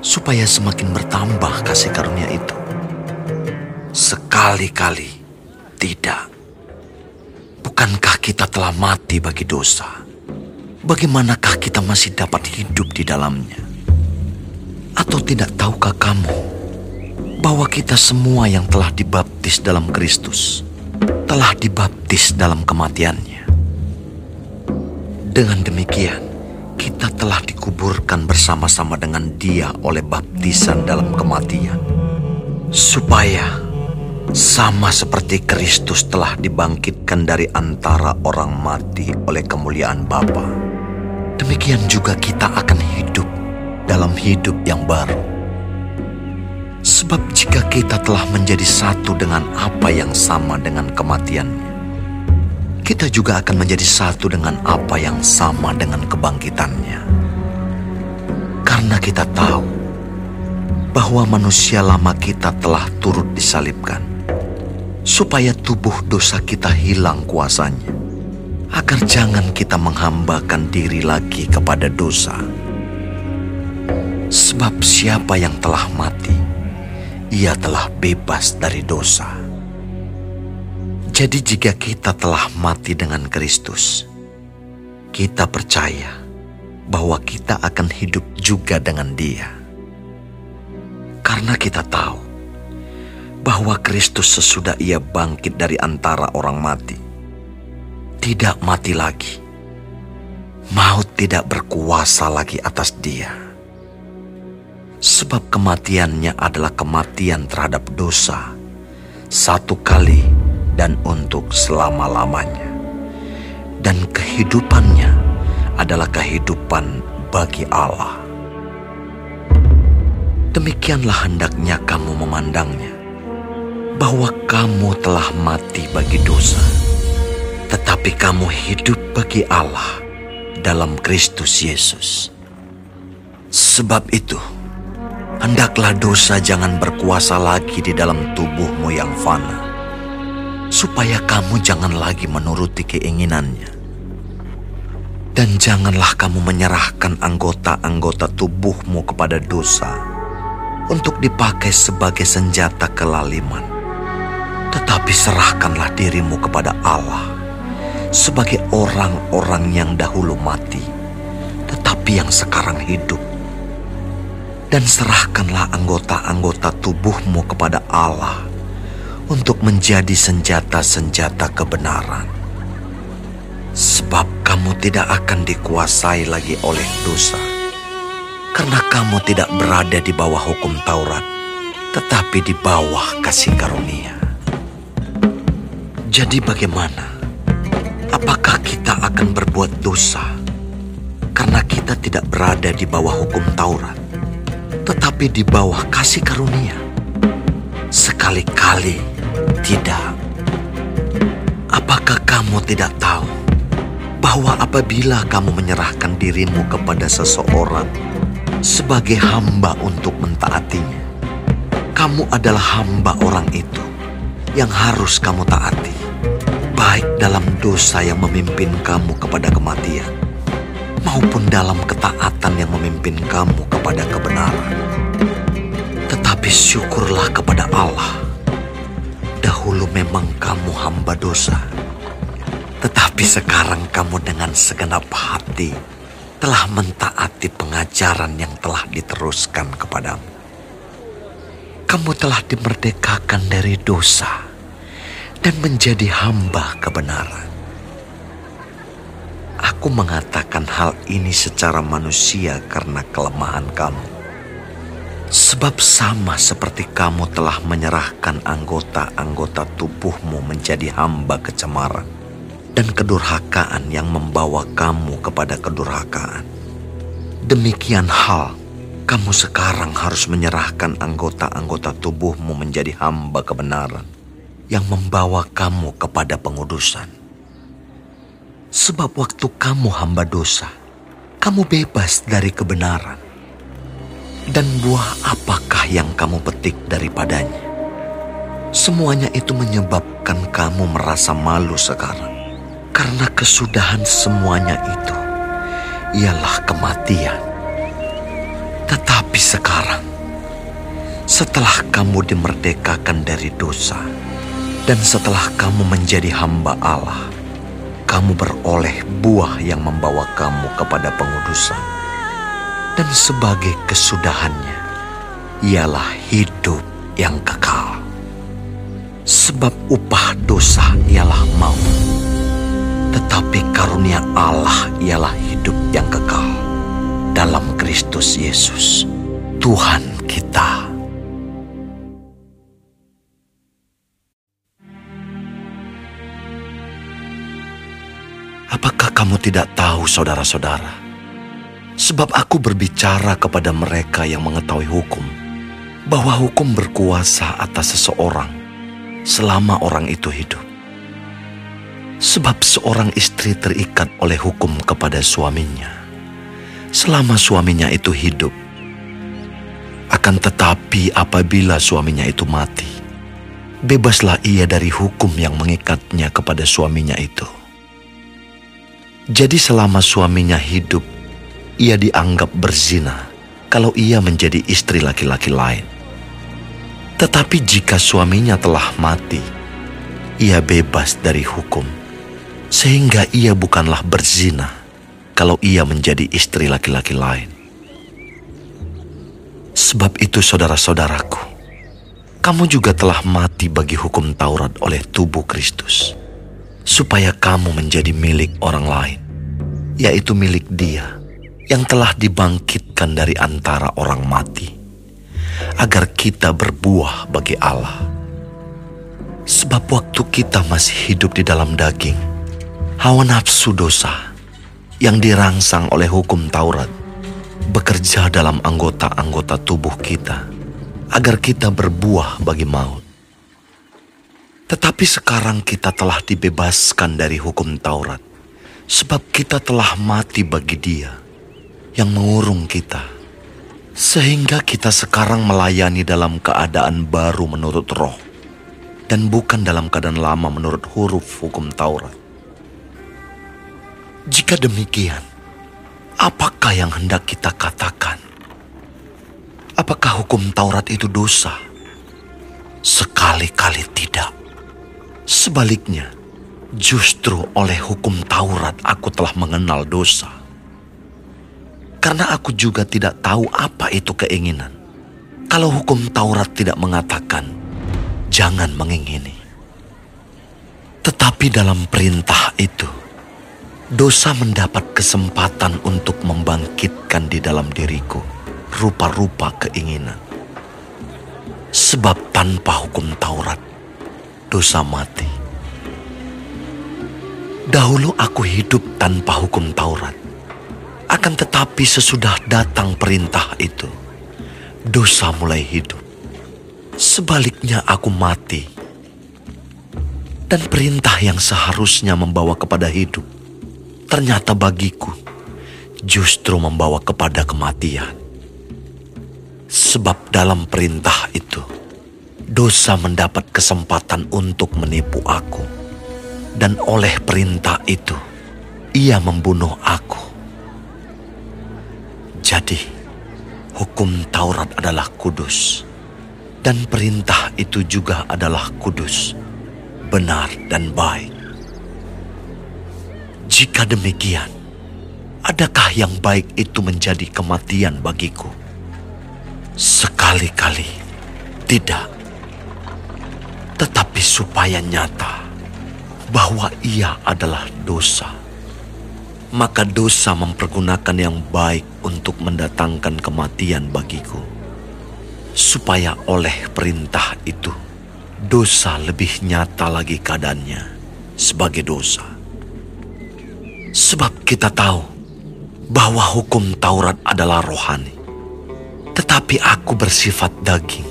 Speaker 1: supaya semakin bertambah kasih karunia itu? Sekali-kali tidak. Bukankah kita telah mati bagi dosa? Bagaimanakah kita masih dapat hidup di dalamnya? Atau tidak tahukah kamu bahwa kita semua yang telah dibaptis dalam Kristus telah dibaptis dalam kematiannya? Dengan demikian, kita telah dikuburkan bersama-sama dengan Dia oleh baptisan dalam kematian, supaya sama seperti Kristus telah dibangkitkan dari antara orang mati oleh kemuliaan Bapa. Demikian juga kita akan hidup dalam hidup yang baru. Sebab jika kita telah menjadi satu dengan apa yang sama dengan kematiannya, kita juga akan menjadi satu dengan apa yang sama dengan kebangkitannya. Karena kita tahu bahwa manusia lama kita telah turut disalibkan supaya tubuh dosa kita hilang kuasanya, agar jangan kita menghambakan diri lagi kepada dosa. Sebab siapa yang telah mati, ia telah bebas dari dosa. Jadi jika kita telah mati dengan Kristus, kita percaya bahwa kita akan hidup juga dengan dia. Karena kita tahu bahwa Kristus sesudah ia bangkit dari antara orang mati, tidak mati lagi. Maut tidak berkuasa lagi atas dia. Sebab kematiannya adalah kematian terhadap dosa, satu kali dan untuk selama-lamanya. Dan kehidupannya adalah kehidupan bagi Allah. Demikianlah hendaknya kamu memandangnya bahwa kamu telah mati bagi dosa, tetapi kamu hidup bagi Allah dalam Kristus Yesus. Sebab itu, hendaklah dosa jangan berkuasa lagi di dalam tubuhmu yang fana, supaya kamu jangan lagi menuruti keinginannya. Dan janganlah kamu menyerahkan anggota-anggota tubuhmu kepada dosa untuk dipakai sebagai senjata kelaliman Tetapi serahkanlah dirimu kepada Allah sebagai orang-orang yang dahulu mati, tetapi yang sekarang hidup. Dan serahkanlah anggota-anggota tubuhmu kepada Allah untuk menjadi senjata-senjata kebenaran. Sebab kamu tidak akan dikuasai lagi oleh dosa, karena kamu tidak berada di bawah hukum Taurat, tetapi di bawah kasih karunia. Jadi bagaimana? Apakah kita akan berbuat dosa karena kita tidak berada di bawah hukum Taurat, tetapi di bawah kasih karunia? Sekali-kali tidak. Apakah kamu tidak tahu bahwa apabila kamu menyerahkan dirimu kepada seseorang sebagai hamba untuk mentaatinya, kamu adalah hamba orang itu yang harus kamu taati baik dalam dosa yang memimpin kamu kepada kematian, maupun dalam ketaatan yang memimpin kamu kepada kebenaran. Tetapi syukurlah kepada Allah, dahulu memang kamu hamba dosa, tetapi sekarang kamu dengan segenap hati telah mentaati pengajaran yang telah diteruskan kepadamu. Kamu telah dimerdekakan dari dosa dan menjadi hamba kebenaran. Aku mengatakan hal ini secara manusia karena kelemahan kamu. Sebab sama seperti kamu telah menyerahkan anggota-anggota tubuhmu menjadi hamba kecemaran dan kedurhakaan yang membawa kamu kepada kedurhakaan. Demikian hal, kamu sekarang harus menyerahkan anggota-anggota tubuhmu menjadi hamba kebenaran yang membawa kamu kepada pengudusan. Sebab waktu kamu hamba dosa, kamu bebas dari kebenaran. Dan buah apakah yang kamu petik daripadanya? Semuanya itu menyebabkan kamu merasa malu sekarang. Karena kesudahan semuanya itu ialah kematian. Tetapi sekarang, setelah kamu dimerdekakan dari dosa, dan setelah kamu menjadi hamba Allah, kamu beroleh buah yang membawa kamu kepada pengudusan. Dan sebagai kesudahannya, ialah hidup yang kekal. Sebab upah dosa ialah maut. Tetapi karunia Allah ialah hidup yang kekal dalam Kristus Yesus, Tuhan kita. Kamu tidak tahu, saudara-saudara? Sebab aku berbicara kepada mereka yang mengetahui hukum, bahwa hukum berkuasa atas seseorang selama orang itu hidup. Sebab seorang istri terikat oleh hukum kepada suaminya, selama suaminya itu hidup. Akan tetapi apabila suaminya itu mati, bebaslah ia dari hukum yang mengikatnya kepada suaminya itu jadi selama suaminya hidup, ia dianggap berzina kalau ia menjadi istri laki-laki lain. Tetapi jika suaminya telah mati, ia bebas dari hukum, sehingga ia bukanlah berzina kalau ia menjadi istri laki-laki lain. Sebab itu saudara-saudaraku, kamu juga telah mati bagi hukum Taurat oleh tubuh Kristus supaya kamu menjadi milik orang lain, yaitu milik Dia yang telah dibangkitkan dari antara orang mati, agar kita berbuah bagi Allah. Sebab waktu kita masih hidup di dalam daging, hawa nafsu dosa yang dirangsang oleh hukum Taurat bekerja dalam anggota-anggota tubuh kita, agar kita berbuah bagi maut. Tetapi sekarang kita telah dibebaskan dari hukum Taurat, sebab kita telah mati bagi Dia yang mengurung kita, sehingga kita sekarang melayani dalam keadaan baru menurut Roh, dan bukan dalam keadaan lama menurut huruf hukum Taurat. Jika demikian, apakah yang hendak kita katakan? Apakah hukum Taurat itu dosa? Sekali-kali tidak Sebaliknya, justru oleh hukum Taurat aku telah mengenal dosa. Karena aku juga tidak tahu apa itu keinginan. Kalau hukum Taurat tidak mengatakan, jangan mengingini. Tetapi dalam perintah itu, dosa mendapat kesempatan untuk membangkitkan di dalam diriku rupa-rupa keinginan. Sebab tanpa hukum Taurat, dosa mati. Dahulu aku hidup tanpa hukum Taurat. Akan tetapi sesudah datang perintah itu, dosa mulai hidup. Sebaliknya aku mati. Dan perintah yang seharusnya membawa kepada hidup, ternyata bagiku justru membawa kepada kematian. Sebab dalam perintah itu, dosa mendapat kesempatan untuk menipu aku. Dan oleh perintah itu, ia membunuh aku. Jadi, hukum Taurat adalah kudus. Dan perintah itu juga adalah kudus, benar dan baik. Jika demikian, adakah yang baik itu menjadi kematian bagiku? Sekali-kali tidak tetapi supaya nyata bahwa ia adalah dosa. Maka dosa mempergunakan yang baik untuk mendatangkan kematian bagiku. Supaya oleh perintah itu, dosa lebih nyata lagi keadaannya sebagai dosa. Sebab kita tahu bahwa hukum Taurat adalah rohani. Tetapi aku bersifat daging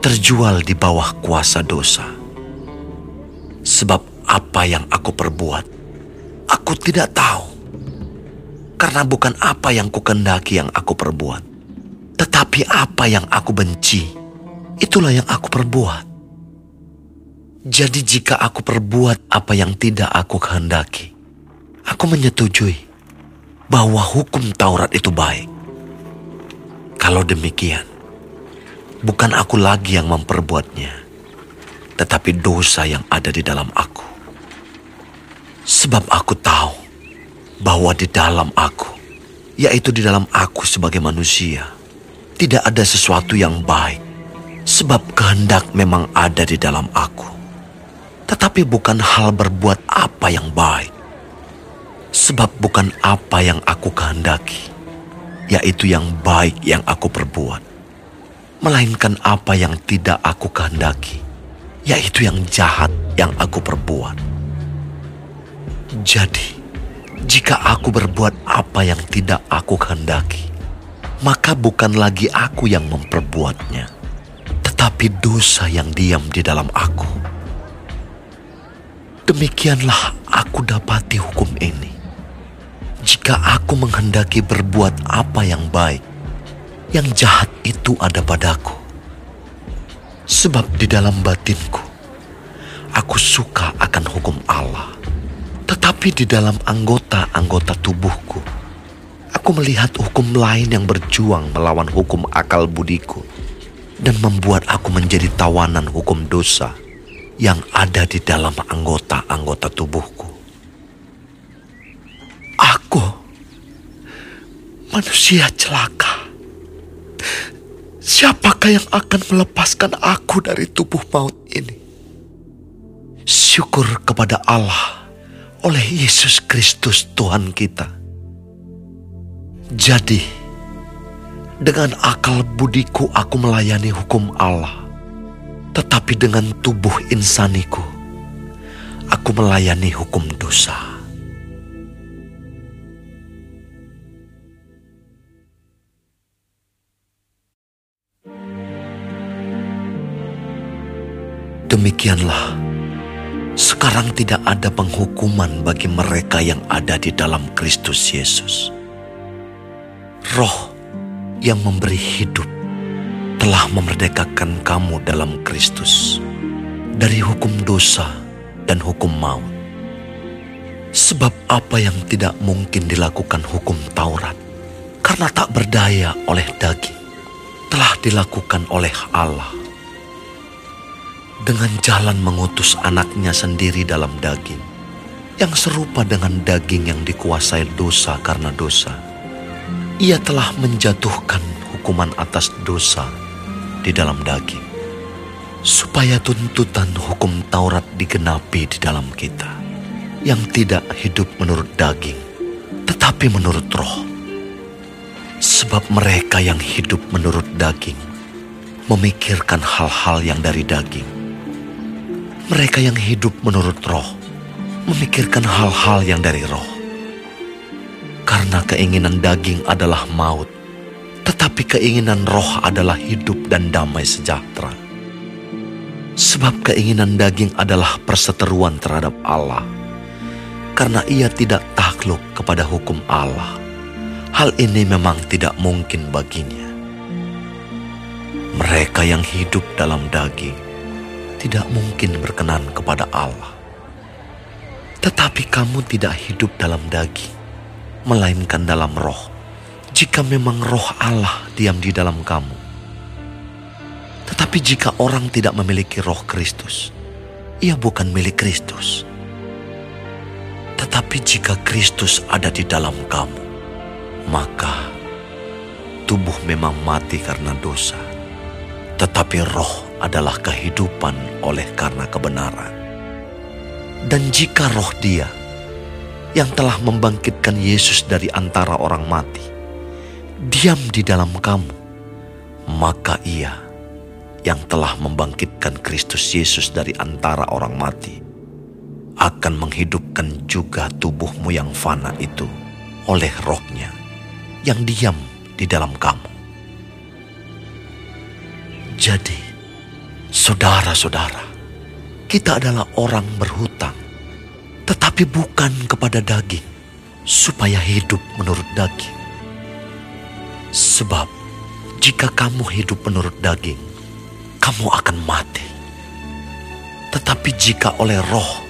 Speaker 1: terjual di bawah kuasa dosa. Sebab apa yang aku perbuat, aku tidak tahu. Karena bukan apa yang kukendaki yang aku perbuat, tetapi apa yang aku benci, itulah yang aku perbuat. Jadi jika aku perbuat apa yang tidak aku kehendaki, aku menyetujui bahwa hukum Taurat itu baik. Kalau demikian, bukan aku lagi yang memperbuatnya, tetapi dosa yang ada di dalam aku. Sebab aku tahu bahwa di dalam aku, yaitu di dalam aku sebagai manusia, tidak ada sesuatu yang baik, sebab kehendak memang ada di dalam aku. Tetapi bukan hal berbuat apa yang baik, sebab bukan apa yang aku kehendaki, yaitu yang baik yang aku perbuat melainkan apa yang tidak aku kehendaki, yaitu yang jahat yang aku perbuat. Jadi, jika aku berbuat apa yang tidak aku kehendaki, maka bukan lagi aku yang memperbuatnya, tetapi dosa yang diam di dalam aku. Demikianlah aku dapati hukum ini. Jika aku menghendaki berbuat apa yang baik, yang jahat itu ada padaku. Sebab di dalam batinku, aku suka akan hukum Allah. Tetapi di dalam anggota-anggota tubuhku, aku melihat hukum lain yang berjuang melawan hukum akal budiku dan membuat aku menjadi tawanan hukum dosa yang ada di dalam anggota-anggota tubuhku. Aku manusia celaka. Siapakah yang akan melepaskan aku dari tubuh maut ini? Syukur kepada Allah oleh Yesus Kristus Tuhan kita. Jadi, dengan akal budiku aku melayani hukum Allah, tetapi dengan tubuh insaniku, aku melayani hukum dosa. Demikianlah, sekarang tidak ada penghukuman bagi mereka yang ada di dalam Kristus Yesus. Roh yang memberi hidup telah memerdekakan kamu dalam Kristus dari hukum dosa dan hukum maut. Sebab apa yang tidak mungkin dilakukan hukum Taurat karena tak berdaya oleh daging telah dilakukan oleh Allah dengan jalan mengutus anaknya sendiri dalam daging, yang serupa dengan daging yang dikuasai dosa karena dosa. Ia telah menjatuhkan hukuman atas dosa di dalam daging, supaya tuntutan hukum Taurat digenapi di dalam kita, yang tidak hidup menurut daging, tetapi menurut roh. Sebab mereka yang hidup menurut daging memikirkan hal-hal yang dari daging. Mereka yang hidup menurut roh memikirkan hal-hal yang dari roh. Karena keinginan daging adalah maut, tetapi keinginan roh adalah hidup dan damai sejahtera. Sebab keinginan daging adalah perseteruan terhadap Allah, karena ia tidak takluk kepada hukum Allah. Hal ini memang tidak mungkin baginya. Mereka yang hidup dalam daging tidak mungkin berkenan kepada Allah. Tetapi kamu tidak hidup dalam daging, melainkan dalam roh. Jika memang roh Allah diam di dalam kamu. Tetapi jika orang tidak memiliki roh Kristus, ia bukan milik Kristus. Tetapi jika Kristus ada di dalam kamu, maka tubuh memang mati karena dosa tetapi roh adalah kehidupan oleh karena kebenaran. Dan jika roh dia yang telah membangkitkan Yesus dari antara orang mati, diam di dalam kamu, maka ia yang telah membangkitkan Kristus Yesus dari antara orang mati, akan menghidupkan juga tubuhmu yang fana itu oleh rohnya yang diam di dalam kamu. Jadi, saudara-saudara, kita adalah orang berhutang, tetapi bukan kepada daging, supaya hidup menurut daging. Sebab, jika kamu hidup menurut daging, kamu akan mati. Tetapi jika oleh roh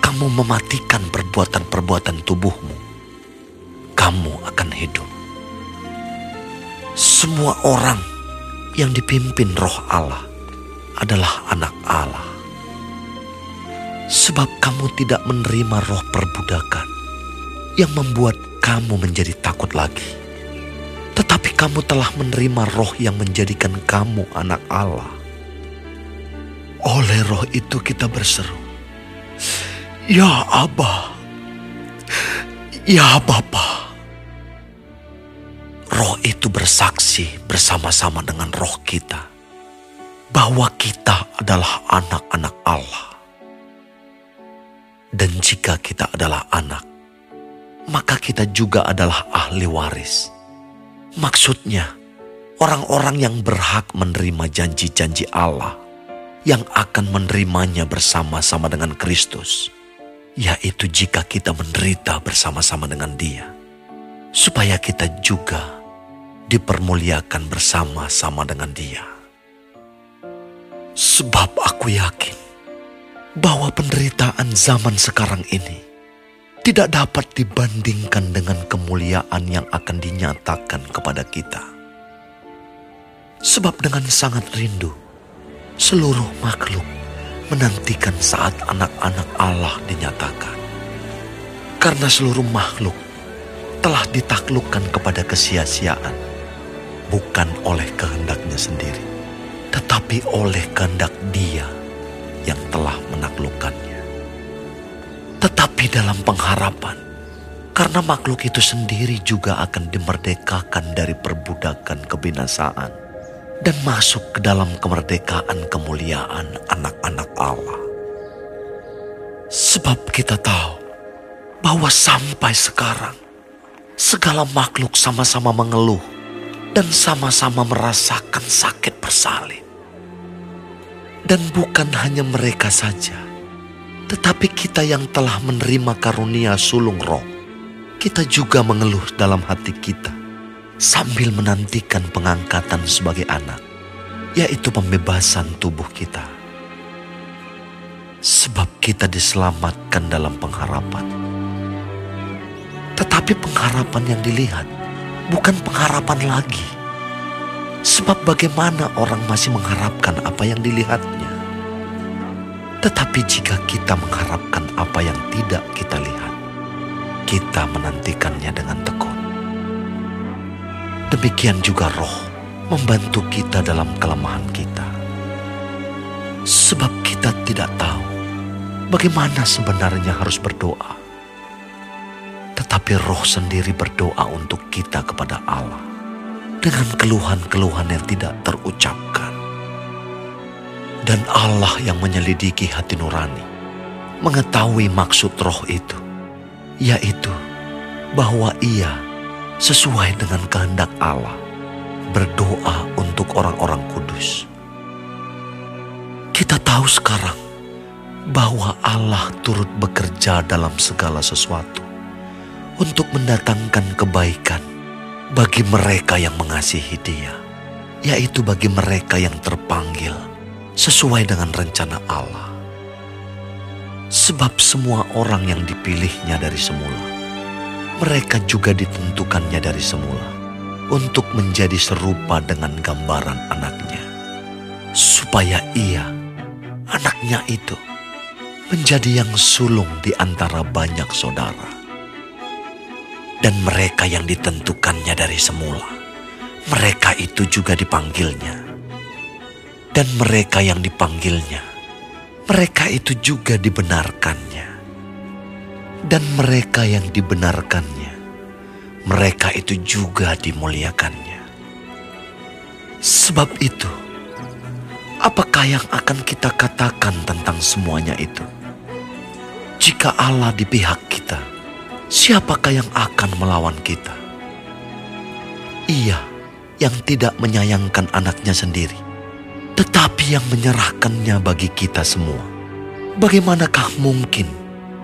Speaker 1: kamu mematikan perbuatan-perbuatan tubuhmu, kamu akan hidup. Semua orang yang dipimpin roh Allah adalah anak Allah. Sebab kamu tidak menerima roh perbudakan yang membuat kamu menjadi takut lagi. Tetapi kamu telah menerima roh yang menjadikan kamu anak Allah. Oleh roh itu kita berseru, Ya Abba, Ya Bapa roh itu bersaksi bersama-sama dengan roh kita bahwa kita adalah anak-anak Allah. Dan jika kita adalah anak, maka kita juga adalah ahli waris. Maksudnya, orang-orang yang berhak menerima janji-janji Allah yang akan menerimanya bersama-sama dengan Kristus, yaitu jika kita menderita bersama-sama dengan Dia, supaya kita juga dipermuliakan bersama-sama dengan Dia. Sebab aku yakin bahwa penderitaan zaman sekarang ini tidak dapat dibandingkan dengan kemuliaan yang akan dinyatakan kepada kita. Sebab dengan sangat rindu, seluruh makhluk menantikan saat anak-anak Allah dinyatakan. Karena seluruh makhluk telah ditaklukkan kepada kesia-siaan bukan oleh kehendaknya sendiri, tetapi oleh kehendak Dia yang telah menaklukkannya. Tetapi dalam pengharapan, karena makhluk itu sendiri juga akan dimerdekakan dari perbudakan kebinasaan dan masuk ke dalam kemerdekaan kemuliaan anak-anak Allah. Sebab kita tahu bahwa sampai sekarang segala makhluk sama-sama mengeluh dan sama-sama merasakan sakit bersalin. Dan bukan hanya mereka saja, tetapi kita yang telah menerima karunia sulung roh, kita juga mengeluh dalam hati kita sambil menantikan pengangkatan sebagai anak, yaitu pembebasan tubuh kita. Sebab kita diselamatkan dalam pengharapan. Tetapi pengharapan yang dilihat bukan pengharapan lagi. Sebab bagaimana orang masih mengharapkan apa yang dilihatnya? Tetapi jika kita mengharapkan apa yang tidak kita lihat, kita menantikannya dengan tekun. Demikian juga roh membantu kita dalam kelemahan kita. Sebab kita tidak tahu bagaimana sebenarnya harus berdoa. Tetapi roh sendiri berdoa untuk kita kepada Allah dengan keluhan-keluhan yang tidak terucapkan. Dan Allah yang menyelidiki hati nurani mengetahui maksud roh itu, yaitu bahwa ia sesuai dengan kehendak Allah, berdoa untuk orang-orang kudus. Kita tahu sekarang bahwa Allah turut bekerja dalam segala sesuatu untuk mendatangkan kebaikan bagi mereka yang mengasihi Dia, yaitu bagi mereka yang terpanggil sesuai dengan rencana Allah. Sebab semua orang yang dipilihnya dari semula mereka juga ditentukannya dari semula untuk menjadi serupa dengan gambaran anaknya, supaya ia, anaknya itu, menjadi yang sulung di antara banyak saudara. Dan mereka yang ditentukannya dari semula, mereka itu juga dipanggilnya. Dan mereka yang dipanggilnya, mereka itu juga dibenarkannya dan mereka yang dibenarkannya, mereka itu juga dimuliakannya. Sebab itu, apakah yang akan kita katakan tentang semuanya itu? Jika Allah di pihak kita, siapakah yang akan melawan kita? Ia yang tidak menyayangkan anaknya sendiri, tetapi yang menyerahkannya bagi kita semua. Bagaimanakah mungkin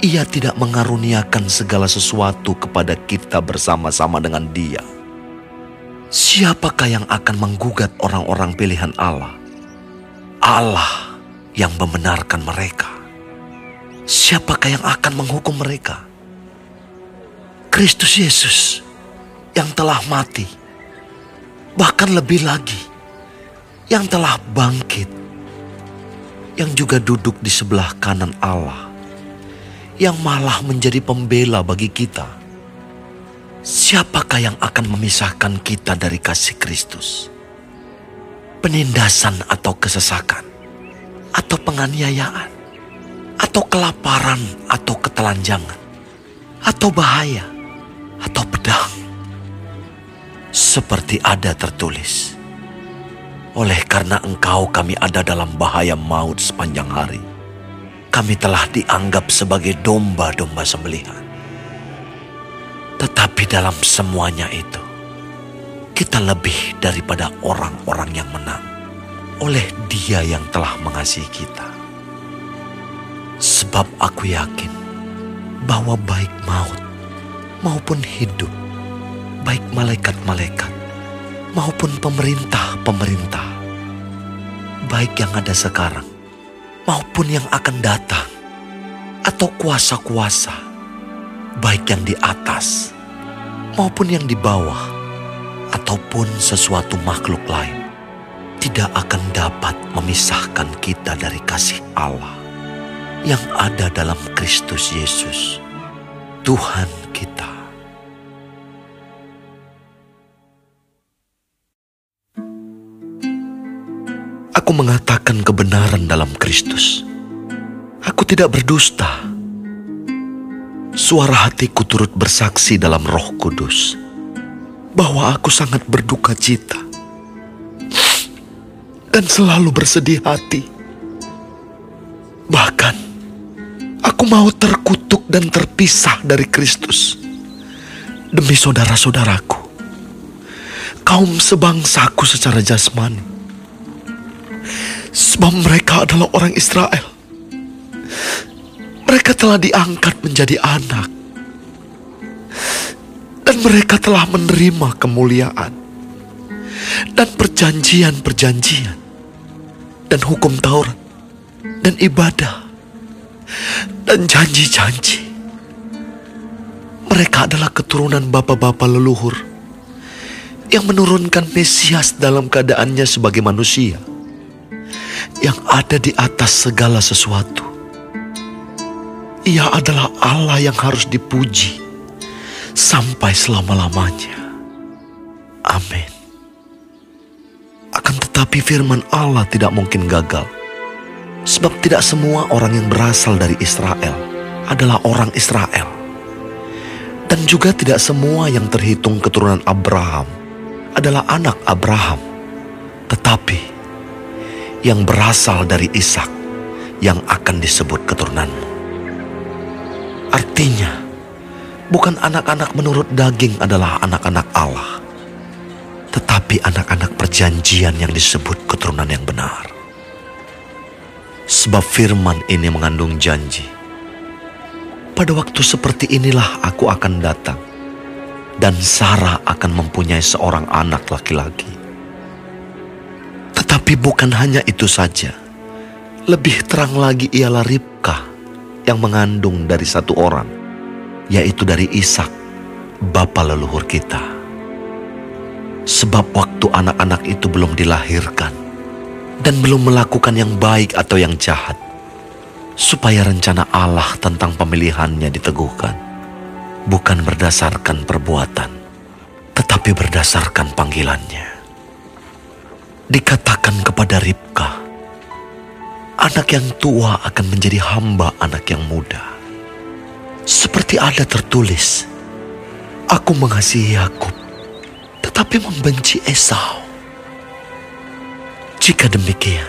Speaker 1: ia tidak mengaruniakan segala sesuatu kepada kita bersama-sama dengan Dia. Siapakah yang akan menggugat orang-orang pilihan Allah? Allah yang membenarkan mereka. Siapakah yang akan menghukum mereka? Kristus Yesus yang telah mati, bahkan lebih lagi, yang telah bangkit, yang juga duduk di sebelah kanan Allah yang malah menjadi pembela bagi kita. Siapakah yang akan memisahkan kita dari kasih Kristus? Penindasan atau kesesakan, atau penganiayaan, atau kelaparan atau ketelanjangan, atau bahaya, atau pedang. Seperti ada tertulis, oleh karena engkau kami ada dalam bahaya maut sepanjang hari kami telah dianggap sebagai domba-domba sembelihan. Tetapi dalam semuanya itu, kita lebih daripada orang-orang yang menang oleh Dia yang telah mengasihi kita. Sebab aku yakin bahwa baik maut maupun hidup, baik malaikat-malaikat maupun pemerintah-pemerintah, baik yang ada sekarang maupun yang akan datang, atau kuasa-kuasa, baik yang di atas maupun yang di bawah, ataupun sesuatu makhluk lain, tidak akan dapat memisahkan kita dari kasih Allah yang ada dalam Kristus Yesus, Tuhan kita. Aku mengatakan kebenaran dalam Kristus. Aku tidak berdusta. Suara hatiku turut bersaksi dalam Roh Kudus bahwa aku sangat berduka cita dan selalu bersedih hati. Bahkan aku mau terkutuk dan terpisah dari Kristus demi saudara-saudaraku, kaum sebangsaku secara jasmani Sebab mereka adalah orang Israel. Mereka telah diangkat menjadi anak. Dan mereka telah menerima kemuliaan. Dan perjanjian-perjanjian. Dan hukum Taurat. Dan ibadah. Dan janji-janji. Mereka adalah keturunan bapak-bapak leluhur yang menurunkan Mesias dalam keadaannya sebagai manusia yang ada di atas segala sesuatu. Ia adalah Allah yang harus dipuji sampai selama-lamanya. Amin. Akan tetapi firman Allah tidak mungkin gagal. Sebab tidak semua orang yang berasal dari Israel adalah orang Israel. Dan juga tidak semua yang terhitung keturunan Abraham adalah anak Abraham. Tetapi yang berasal dari Ishak yang akan disebut keturunanmu. Artinya, bukan anak-anak menurut daging adalah anak-anak Allah, tetapi anak-anak perjanjian yang disebut keturunan yang benar. Sebab firman ini mengandung janji. Pada waktu seperti inilah aku akan datang, dan Sarah akan mempunyai seorang anak laki-laki. Tetapi bukan hanya itu saja. Lebih terang lagi ialah Ribka yang mengandung dari satu orang, yaitu dari Ishak, bapa leluhur kita. Sebab waktu anak-anak itu belum dilahirkan dan belum melakukan yang baik atau yang jahat, supaya rencana Allah tentang pemilihannya diteguhkan, bukan berdasarkan perbuatan, tetapi berdasarkan panggilannya. Dikatakan kepada Ribka, anak yang tua akan menjadi hamba anak yang muda. Seperti ada tertulis, aku mengasihi Yakub tetapi membenci Esau. Jika demikian,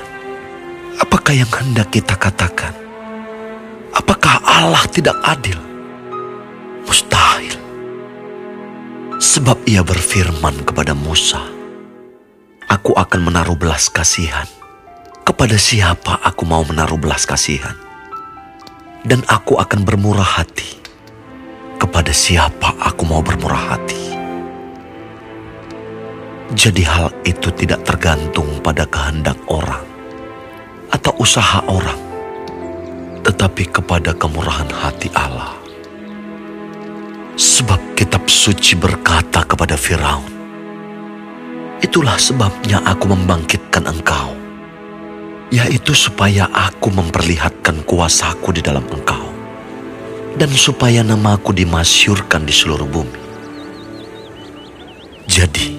Speaker 1: apakah yang hendak kita katakan? Apakah Allah tidak adil? Mustahil. Sebab ia berfirman kepada Musa, Aku akan menaruh belas kasihan. Kepada siapa aku mau menaruh belas kasihan? Dan aku akan bermurah hati. Kepada siapa aku mau bermurah hati? Jadi hal itu tidak tergantung pada kehendak orang atau usaha orang, tetapi kepada kemurahan hati Allah. Sebab kitab suci berkata kepada Firaun, Itulah sebabnya aku membangkitkan engkau, yaitu supaya aku memperlihatkan kuasaku di dalam engkau, dan supaya namaku dimasyurkan di seluruh bumi. Jadi,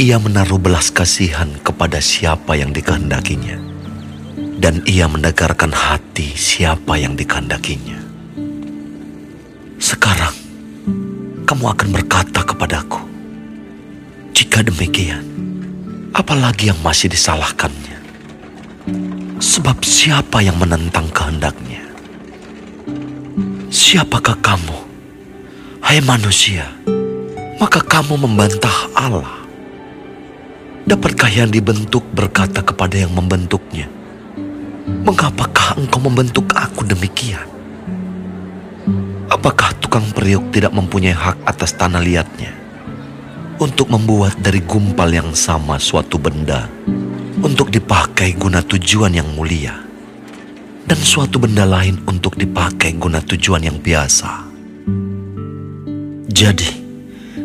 Speaker 1: ia menaruh belas kasihan kepada siapa yang dikehendakinya, dan ia mendegarkan hati siapa yang dikehendakinya. Sekarang, kamu akan berkata kepadaku, jika demikian, apalagi yang masih disalahkannya? Sebab siapa yang menentang kehendaknya? Siapakah kamu, hai manusia? Maka kamu membantah Allah. Dapatkah yang dibentuk berkata kepada yang membentuknya, Mengapakah engkau membentuk aku demikian? Apakah tukang periuk tidak mempunyai hak atas tanah liatnya untuk membuat dari gumpal yang sama suatu benda untuk dipakai guna tujuan yang mulia dan suatu benda lain untuk dipakai guna tujuan yang biasa? Jadi,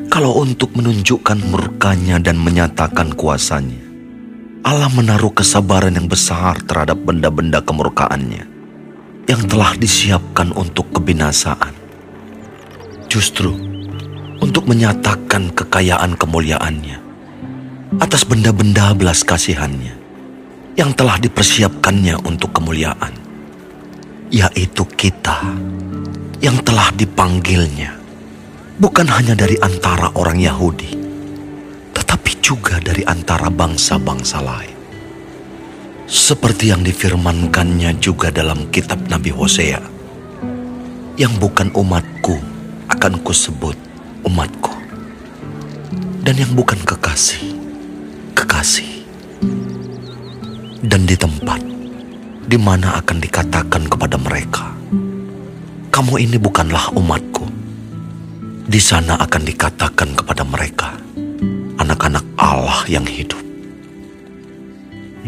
Speaker 1: kalau untuk menunjukkan murkanya dan menyatakan kuasanya, Allah menaruh kesabaran yang besar terhadap benda-benda kemurkaannya yang telah disiapkan untuk kebinasaan. Justru untuk menyatakan kekayaan kemuliaannya atas benda-benda belas kasihannya yang telah dipersiapkannya untuk kemuliaan, yaitu kita yang telah dipanggilnya bukan hanya dari antara orang Yahudi, tetapi juga dari antara bangsa-bangsa lain. Seperti yang difirmankannya juga dalam kitab Nabi Hosea, yang bukan umatku akan kusebut umatku, dan yang bukan kekasih, kekasih. Dan di tempat di mana akan dikatakan kepada mereka, kamu ini bukanlah umatku, di sana akan dikatakan kepada mereka, anak-anak Allah yang hidup.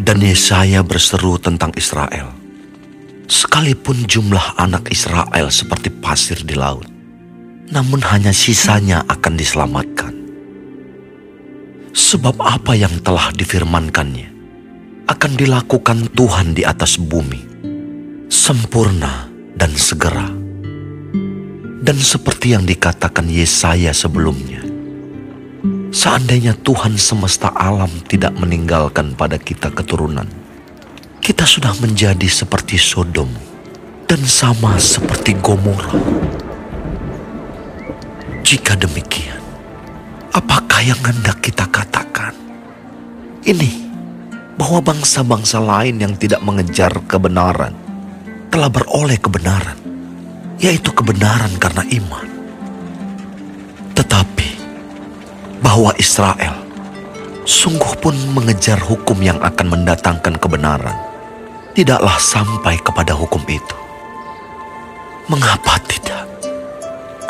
Speaker 1: Dan Yesaya berseru tentang Israel. Sekalipun jumlah anak Israel seperti pasir di laut, namun hanya sisanya akan diselamatkan. Sebab apa yang telah difirmankannya akan dilakukan Tuhan di atas bumi, sempurna dan segera. Dan seperti yang dikatakan Yesaya sebelumnya, seandainya Tuhan semesta alam tidak meninggalkan pada kita keturunan, kita sudah menjadi seperti Sodom dan sama seperti Gomora. Jika demikian, apakah yang hendak kita katakan? Ini bahwa bangsa-bangsa lain yang tidak mengejar kebenaran telah beroleh kebenaran, yaitu kebenaran karena iman. Tetapi bahwa Israel sungguh pun mengejar hukum yang akan mendatangkan kebenaran, tidaklah sampai kepada hukum itu. Mengapa tidak?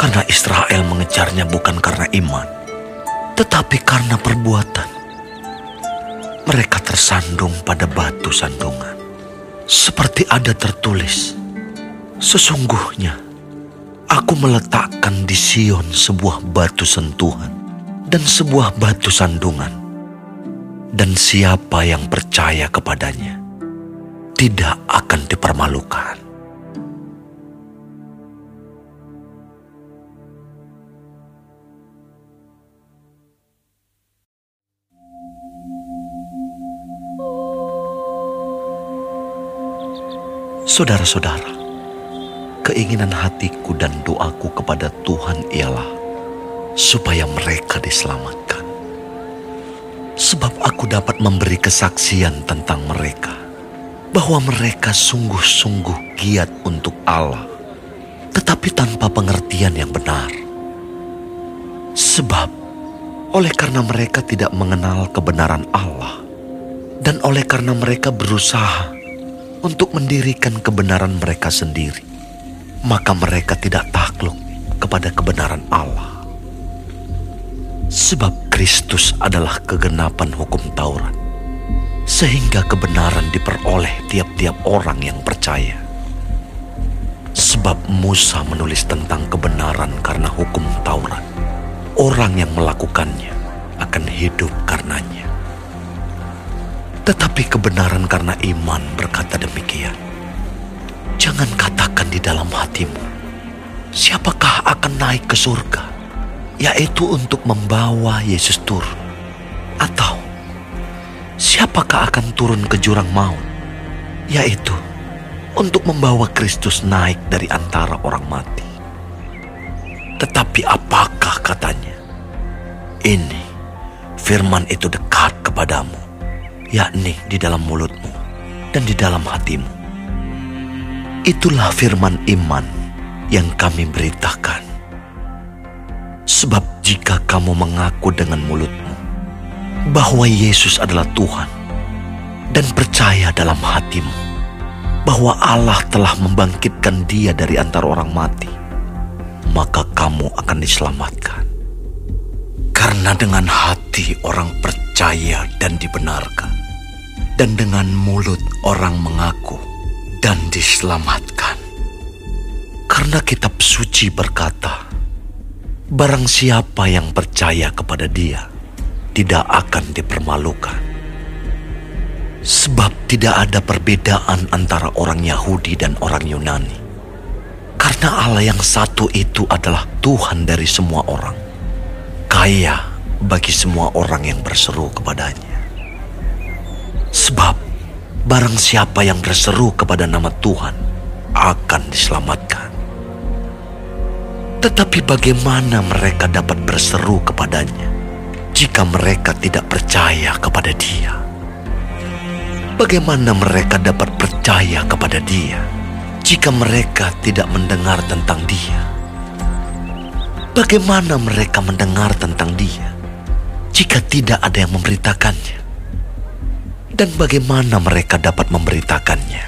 Speaker 1: Karena Israel mengejarnya bukan karena iman, tetapi karena perbuatan. Mereka tersandung pada batu sandungan. Seperti ada tertulis, Sesungguhnya, aku meletakkan di Sion sebuah batu sentuhan dan sebuah batu sandungan. Dan siapa yang percaya kepadanya, tidak akan dipermalukan. Saudara-saudara, keinginan hatiku dan doaku kepada Tuhan ialah supaya mereka diselamatkan. Sebab aku dapat memberi kesaksian tentang mereka, bahwa mereka sungguh-sungguh giat untuk Allah, tetapi tanpa pengertian yang benar. Sebab oleh karena mereka tidak mengenal kebenaran Allah, dan oleh karena mereka berusaha untuk mendirikan kebenaran mereka sendiri, maka mereka tidak takluk kepada kebenaran Allah. Sebab Kristus adalah kegenapan hukum Taurat, sehingga kebenaran diperoleh tiap-tiap orang yang percaya. Sebab Musa menulis tentang kebenaran karena hukum Taurat. Orang yang melakukannya akan hidup karenanya. Tetapi kebenaran karena iman berkata demikian. Jangan katakan di dalam hatimu, siapakah akan naik ke surga, yaitu untuk membawa Yesus turun. Atau, siapakah akan turun ke jurang maut, yaitu untuk membawa Kristus naik dari antara orang mati. Tetapi apakah katanya? Ini, firman itu dekat kepadamu yakni di dalam mulutmu dan di dalam hatimu. Itulah firman iman yang kami beritakan. Sebab jika kamu mengaku dengan mulutmu bahwa Yesus adalah Tuhan dan percaya dalam hatimu bahwa Allah telah membangkitkan dia dari antara orang mati, maka kamu akan diselamatkan. Karena dengan hati orang percaya dan dibenarkan dan dengan mulut orang mengaku dan diselamatkan. Karena kitab suci berkata, barang siapa yang percaya kepada dia tidak akan dipermalukan. Sebab tidak ada perbedaan antara orang Yahudi dan orang Yunani. Karena Allah yang satu itu adalah Tuhan dari semua orang. Kaya bagi semua orang yang berseru kepadanya. Sebab barang siapa yang berseru kepada nama Tuhan akan diselamatkan. Tetapi bagaimana mereka dapat berseru kepadanya jika mereka tidak percaya kepada dia? Bagaimana mereka dapat percaya kepada dia jika mereka tidak mendengar tentang dia? Bagaimana mereka mendengar tentang dia jika tidak ada yang memberitakannya? Dan bagaimana mereka dapat memberitakannya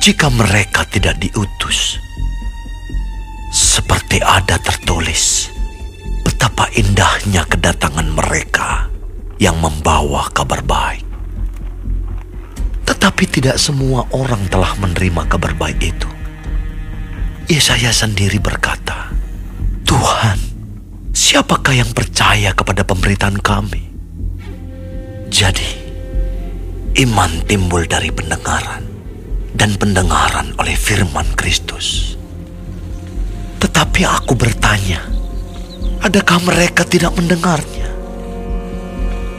Speaker 1: jika mereka tidak diutus? Seperti ada tertulis, betapa indahnya kedatangan mereka yang membawa kabar baik. Tetapi tidak semua orang telah menerima kabar baik itu. Yesaya sendiri berkata, Tuhan, siapakah yang percaya kepada pemberitaan kami? Jadi, Iman timbul dari pendengaran, dan pendengaran oleh firman Kristus. Tetapi aku bertanya, adakah mereka tidak mendengarnya?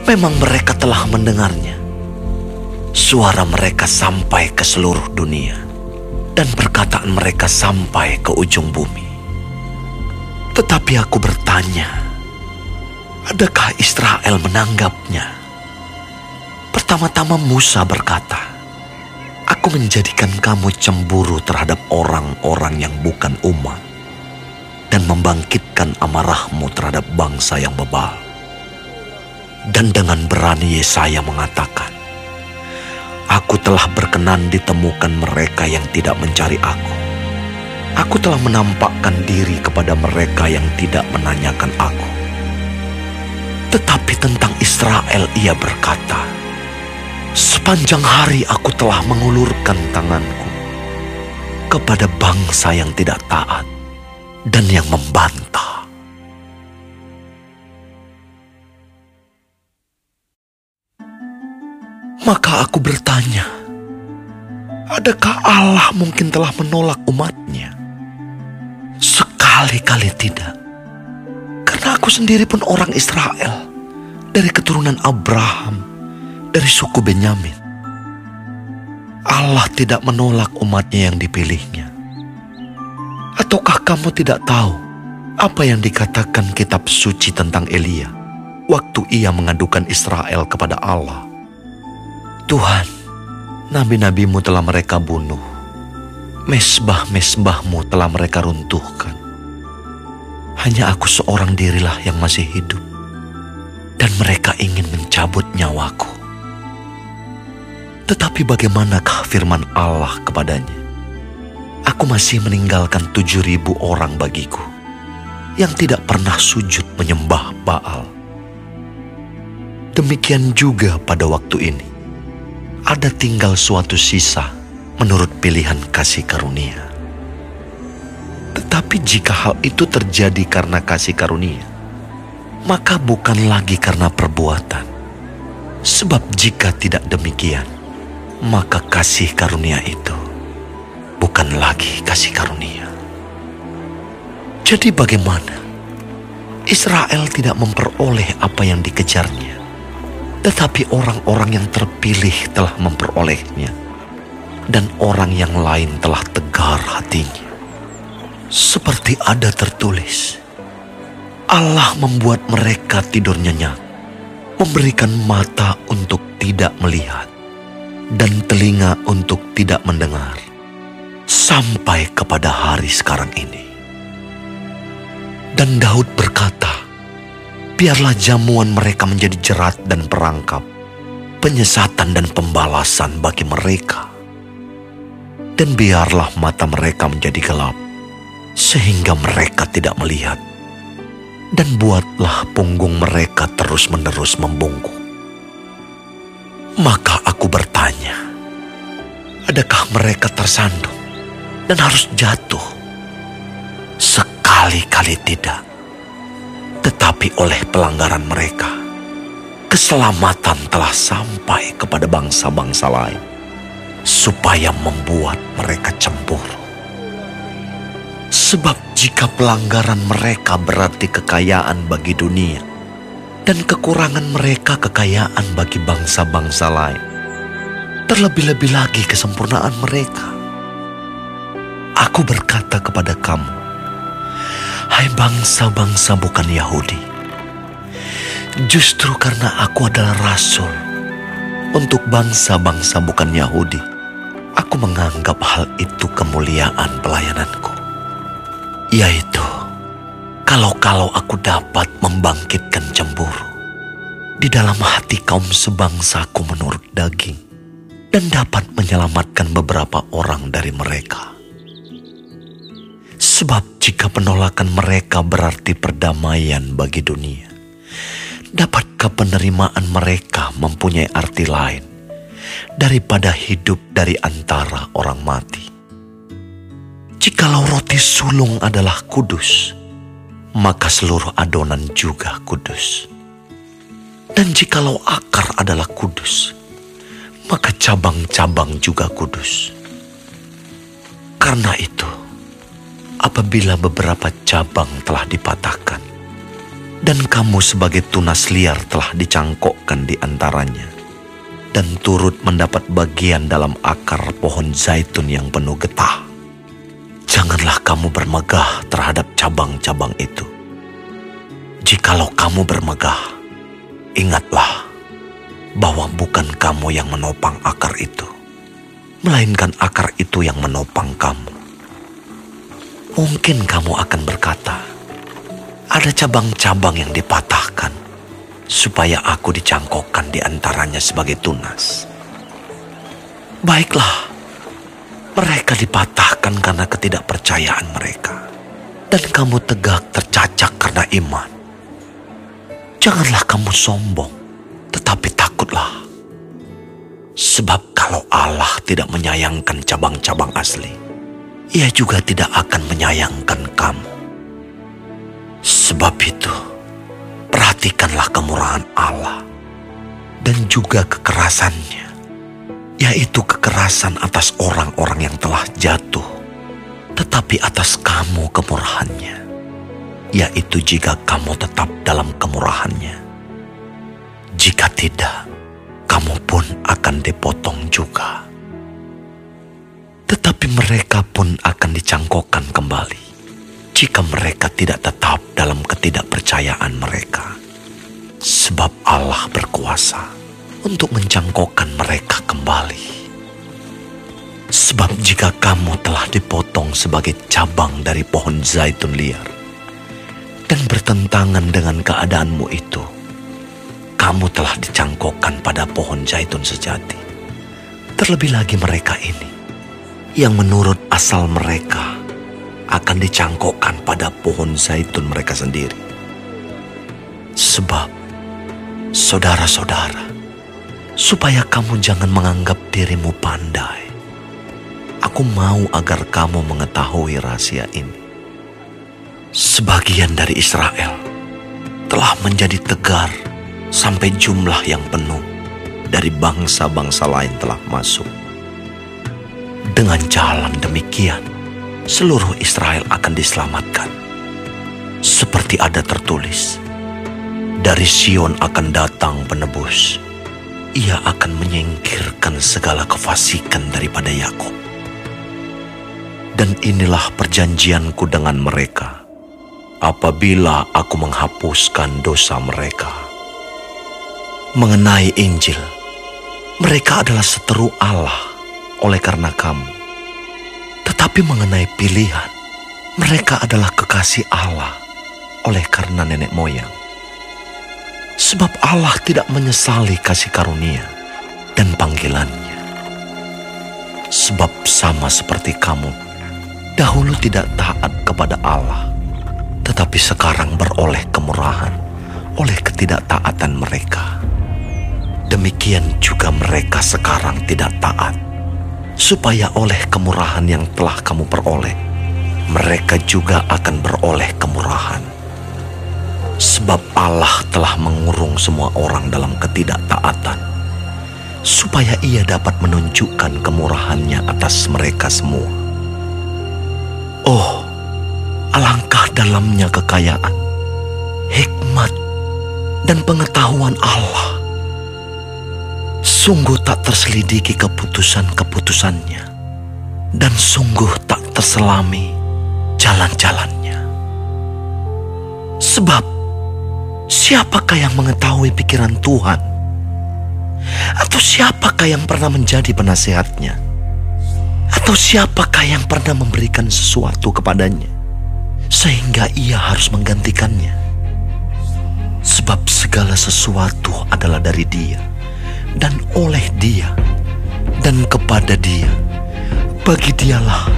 Speaker 1: Memang mereka telah mendengarnya. Suara mereka sampai ke seluruh dunia, dan perkataan mereka sampai ke ujung bumi. Tetapi aku bertanya, adakah Israel menanggapnya? Pertama-tama Musa berkata, Aku menjadikan kamu cemburu terhadap orang-orang yang bukan umat dan membangkitkan amarahmu terhadap bangsa yang bebal. Dan dengan berani Yesaya mengatakan, Aku telah berkenan ditemukan mereka yang tidak mencari aku. Aku telah menampakkan diri kepada mereka yang tidak menanyakan aku. Tetapi tentang Israel ia berkata, Sepanjang hari aku telah mengulurkan tanganku kepada bangsa yang tidak taat dan yang membantah. Maka aku bertanya, adakah Allah mungkin telah menolak umatnya? Sekali-kali tidak. Karena aku sendiri pun orang Israel dari keturunan Abraham dari suku Benyamin. Allah tidak menolak umatnya yang dipilihnya. Ataukah kamu tidak tahu apa yang dikatakan kitab suci tentang Elia waktu ia mengadukan Israel kepada Allah? Tuhan, nabi-nabimu telah mereka bunuh. Mesbah-mesbahmu telah mereka runtuhkan. Hanya aku seorang dirilah yang masih hidup. Dan mereka ingin mencabut nyawaku. Tetapi bagaimanakah firman Allah kepadanya? Aku masih meninggalkan tujuh ribu orang bagiku yang tidak pernah sujud menyembah Baal. Demikian juga pada waktu ini, ada tinggal suatu sisa menurut pilihan kasih karunia. Tetapi jika hal itu terjadi karena kasih karunia, maka bukan lagi karena perbuatan. Sebab jika tidak demikian, maka kasih karunia itu bukan lagi kasih karunia. Jadi bagaimana? Israel tidak memperoleh apa yang dikejarnya, tetapi orang-orang yang terpilih telah memperolehnya, dan orang yang lain telah tegar hatinya. Seperti ada tertulis, Allah membuat mereka tidur nyenyak, memberikan mata untuk tidak melihat, dan telinga untuk tidak mendengar sampai kepada hari sekarang ini. Dan Daud berkata, biarlah jamuan mereka menjadi jerat dan perangkap, penyesatan dan pembalasan bagi mereka. Dan biarlah mata mereka menjadi gelap, sehingga mereka tidak melihat. Dan buatlah punggung mereka terus-menerus membungkuk maka aku bertanya, adakah mereka tersandung dan harus jatuh? Sekali-kali tidak, tetapi oleh pelanggaran mereka, keselamatan telah sampai kepada bangsa-bangsa lain, supaya membuat mereka cemburu. Sebab jika pelanggaran mereka berarti kekayaan bagi dunia, dan kekurangan mereka kekayaan bagi bangsa-bangsa lain. Terlebih-lebih lagi kesempurnaan mereka. Aku berkata kepada kamu, hai bangsa-bangsa bukan Yahudi, justru karena aku adalah rasul untuk bangsa-bangsa bukan Yahudi, aku menganggap hal itu kemuliaan pelayananku, yaitu kalau-kalau aku dapat membangkitkan cemburu di dalam hati kaum sebangsaku menurut daging dan dapat menyelamatkan beberapa orang dari mereka. Sebab jika penolakan mereka berarti perdamaian bagi dunia, dapatkah penerimaan mereka mempunyai arti lain daripada hidup dari antara orang mati? Jikalau roti sulung adalah kudus, maka seluruh adonan juga kudus. Dan jikalau akar adalah kudus, maka cabang-cabang juga kudus. Karena itu, apabila beberapa cabang telah dipatahkan, dan kamu sebagai tunas liar telah dicangkokkan di antaranya, dan turut mendapat bagian dalam akar pohon zaitun yang penuh getah. Janganlah kamu bermegah terhadap cabang-cabang itu. Jikalau kamu bermegah, ingatlah bahwa bukan kamu yang menopang akar itu, melainkan akar itu yang menopang kamu. Mungkin kamu akan berkata, ada cabang-cabang yang dipatahkan supaya aku dicangkokkan di antaranya sebagai tunas. Baiklah, mereka dipatahkan karena ketidakpercayaan mereka. Dan kamu tegak tercacak karena iman. Janganlah kamu sombong, tetapi takutlah. Sebab kalau Allah tidak menyayangkan cabang-cabang asli, ia juga tidak akan menyayangkan kamu. Sebab itu, perhatikanlah kemurahan Allah dan juga kekerasannya, yaitu kekerasan atas orang-orang yang telah jatuh, tetapi atas kamu kemurahannya, yaitu jika kamu tetap dalam kemurahannya. Jika tidak, kamu pun akan dipotong juga. Tetapi mereka pun akan dicangkokkan kembali jika mereka tidak tetap dalam ketidakpercayaan mereka. Sebab Allah berkuasa untuk mencangkokkan mereka kembali. Sebab jika kamu telah dipotong sebagai cabang dari pohon zaitun liar dan bertentangan dengan keadaanmu itu, kamu telah dicangkokkan pada pohon zaitun sejati. Terlebih lagi mereka ini, yang menurut asal mereka akan dicangkokkan pada pohon zaitun mereka sendiri. Sebab, saudara-saudara, supaya kamu jangan menganggap dirimu pandai, aku mau agar kamu mengetahui rahasia ini. Sebagian dari Israel telah menjadi tegar sampai jumlah yang penuh dari bangsa-bangsa lain telah masuk. Dengan jalan demikian, seluruh Israel akan diselamatkan. Seperti ada tertulis, dari Sion akan datang penebus. Ia akan menyingkirkan segala kefasikan daripada Yakub. Dan inilah perjanjianku dengan mereka, apabila aku menghapuskan dosa mereka. Mengenai Injil, mereka adalah seteru Allah oleh karena kamu tetapi mengenai pilihan, mereka adalah kekasih Allah oleh karena nenek moyang. Sebab Allah tidak menyesali kasih karunia dan panggilannya. Sebab sama seperti kamu, dahulu tidak taat kepada Allah, tetapi sekarang beroleh kemurahan oleh ketidaktaatan mereka. Demikian juga mereka sekarang tidak taat supaya oleh kemurahan yang telah kamu peroleh, mereka juga akan beroleh kemurahan. Sebab Allah telah mengurung semua orang dalam ketidaktaatan, supaya ia dapat menunjukkan kemurahannya atas mereka semua. Oh, alangkah dalamnya kekayaan, hikmat, dan pengetahuan Allah Sungguh tak terselidiki keputusan-keputusannya, dan sungguh tak terselami jalan-jalannya. Sebab, siapakah yang mengetahui pikiran Tuhan? Atau siapakah yang pernah menjadi penasehatnya? Atau siapakah yang pernah memberikan sesuatu kepadanya? Sehingga ia harus menggantikannya. Sebab segala sesuatu adalah dari dia dan oleh Dia dan kepada Dia. Bagi Dialah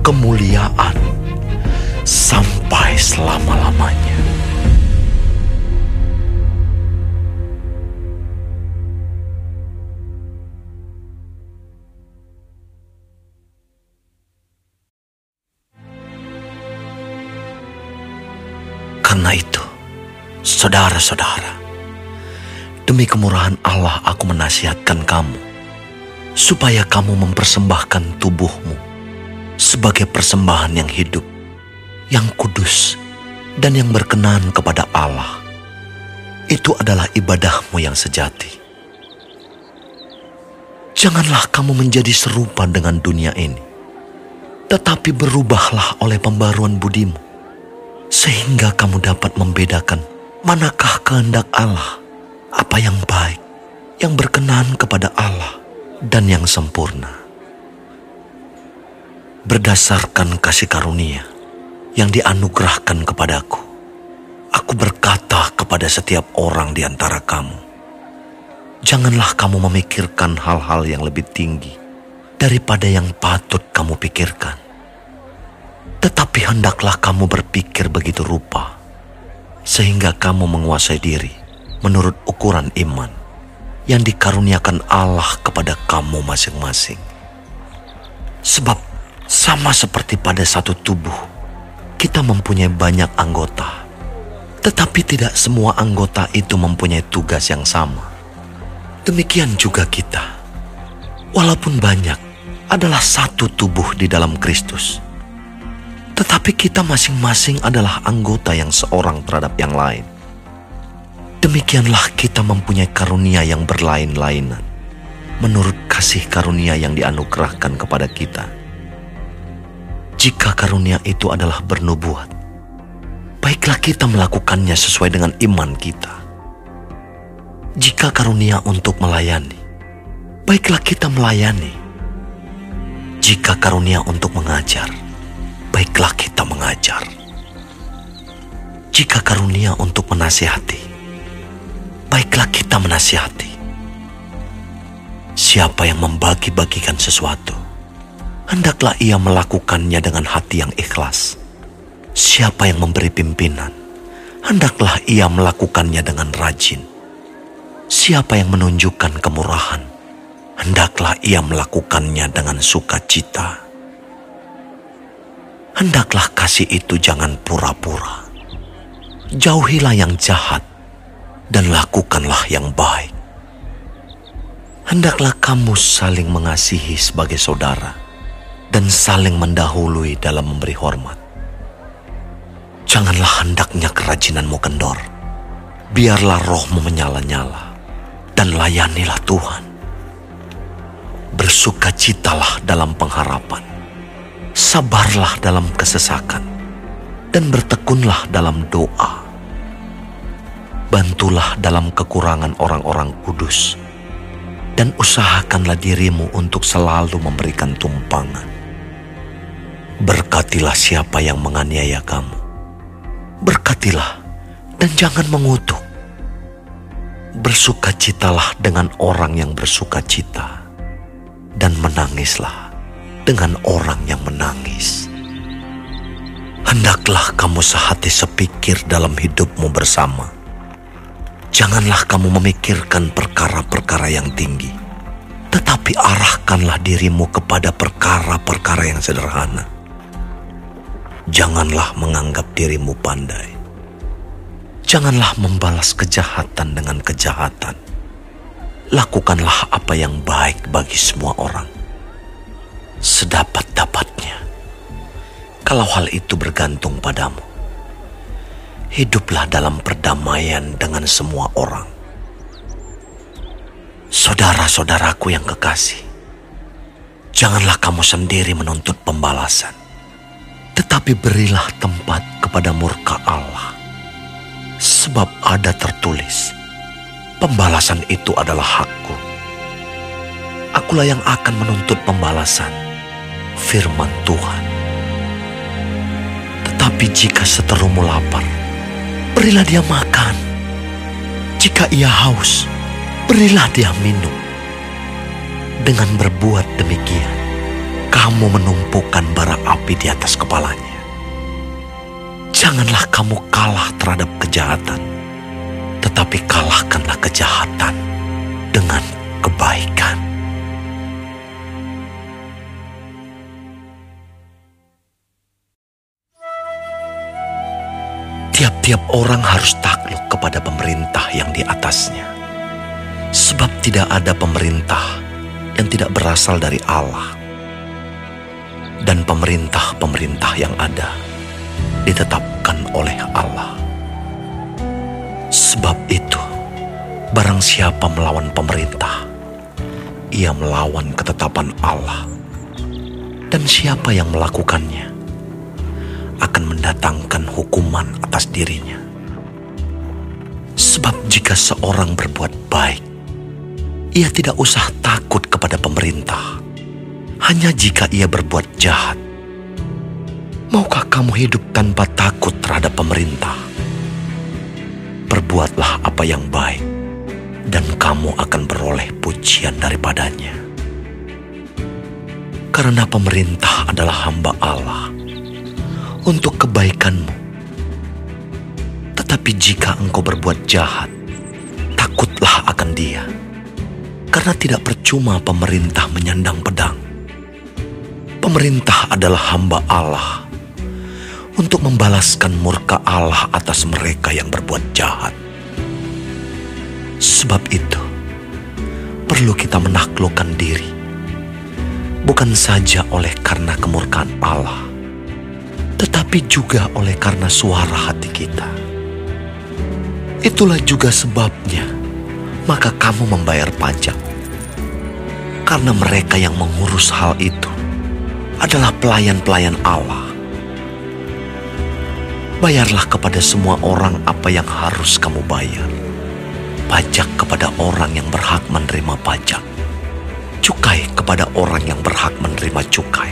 Speaker 1: kemuliaan sampai selama-lamanya. Karena itu, saudara-saudara, Demi kemurahan Allah aku menasihatkan kamu supaya kamu mempersembahkan tubuhmu sebagai persembahan yang hidup, yang kudus, dan yang berkenan kepada Allah. Itu adalah ibadahmu yang sejati. Janganlah kamu menjadi serupa dengan dunia ini, tetapi berubahlah oleh pembaruan budimu, sehingga kamu dapat membedakan manakah kehendak Allah, apa yang baik, yang berkenan kepada Allah, dan yang sempurna. Berdasarkan kasih karunia yang dianugerahkan kepadaku, aku berkata kepada setiap orang di antara kamu, janganlah kamu memikirkan hal-hal yang lebih tinggi daripada yang patut kamu pikirkan. Tetapi hendaklah kamu berpikir begitu rupa, sehingga kamu menguasai diri menurut ukuran iman yang dikaruniakan Allah kepada kamu masing-masing. Sebab sama seperti pada satu tubuh, kita mempunyai banyak anggota, tetapi tidak semua anggota itu mempunyai tugas yang sama. Demikian juga kita. Walaupun banyak, adalah satu tubuh di dalam Kristus. Tetapi kita masing-masing adalah anggota yang seorang terhadap yang lain. Demikianlah kita mempunyai karunia yang berlain-lainan menurut kasih karunia yang dianugerahkan kepada kita. Jika karunia itu adalah bernubuat, baiklah kita melakukannya sesuai dengan iman kita jika karunia untuk melayani, baiklah kita melayani. Jika karunia untuk mengajar, baiklah kita mengajar. Jika karunia untuk menasihati, baiklah kita menasihati. Siapa yang membagi-bagikan sesuatu, hendaklah ia melakukannya dengan hati yang ikhlas. Siapa yang memberi pimpinan, hendaklah ia melakukannya dengan rajin Siapa yang menunjukkan kemurahan, hendaklah ia melakukannya dengan sukacita. Hendaklah kasih itu jangan pura-pura. Jauhilah yang jahat dan lakukanlah yang baik. Hendaklah kamu saling mengasihi sebagai saudara dan saling mendahului dalam memberi hormat. Janganlah hendaknya kerajinanmu kendor. Biarlah rohmu menyala-nyala dan layanilah Tuhan. Bersukacitalah dalam pengharapan, sabarlah dalam kesesakan, dan bertekunlah dalam doa. Bantulah dalam kekurangan orang-orang kudus, dan usahakanlah dirimu untuk selalu memberikan tumpangan. Berkatilah siapa yang menganiaya kamu. Berkatilah dan jangan mengutuk bersukacitalah dengan orang yang bersukacita, dan menangislah dengan orang yang menangis. Hendaklah kamu sehati sepikir dalam hidupmu bersama. Janganlah kamu memikirkan perkara-perkara yang tinggi, tetapi arahkanlah dirimu kepada perkara-perkara yang sederhana. Janganlah menganggap dirimu pandai Janganlah membalas kejahatan dengan kejahatan. Lakukanlah apa yang baik bagi semua orang. Sedapat-dapatnya. Kalau hal itu bergantung padamu. Hiduplah dalam perdamaian dengan semua orang. Saudara-saudaraku yang kekasih, janganlah kamu sendiri menuntut pembalasan, tetapi berilah tempat kepada murka Allah Sebab ada tertulis, pembalasan itu adalah hakku. Akulah yang akan menuntut pembalasan, firman Tuhan. Tetapi jika seterumu lapar, berilah dia makan. Jika ia haus, berilah dia minum. Dengan berbuat demikian, kamu menumpukan bara api di atas kepalanya. Janganlah kamu kalah terhadap kejahatan, tetapi kalahkanlah kejahatan dengan kebaikan. Tiap-tiap orang harus takluk kepada pemerintah yang di atasnya, sebab tidak ada pemerintah yang tidak berasal dari Allah. Dan pemerintah-pemerintah yang ada ditetapkan oleh Allah. Sebab itu, barang siapa melawan pemerintah, ia melawan ketetapan Allah. Dan siapa yang melakukannya akan mendatangkan hukuman atas dirinya. Sebab jika seorang berbuat baik, ia tidak usah takut kepada pemerintah. Hanya jika ia berbuat jahat. Maukah kamu hidup tanpa takut terhadap pemerintah? Perbuatlah apa yang baik, dan kamu akan beroleh pujian daripadanya. Karena pemerintah adalah hamba Allah untuk kebaikanmu. Tetapi jika engkau berbuat jahat, takutlah akan dia. Karena tidak percuma pemerintah menyandang pedang. Pemerintah adalah hamba Allah untuk membalaskan murka Allah atas mereka yang berbuat jahat. Sebab itu, perlu kita menaklukkan diri, bukan saja oleh karena kemurkaan Allah, tetapi juga oleh karena suara hati kita. Itulah juga sebabnya, maka kamu membayar pajak. Karena mereka yang mengurus hal itu adalah pelayan-pelayan Allah. Bayarlah kepada semua orang apa yang harus kamu bayar. Pajak kepada orang yang berhak menerima pajak. Cukai kepada orang yang berhak menerima cukai.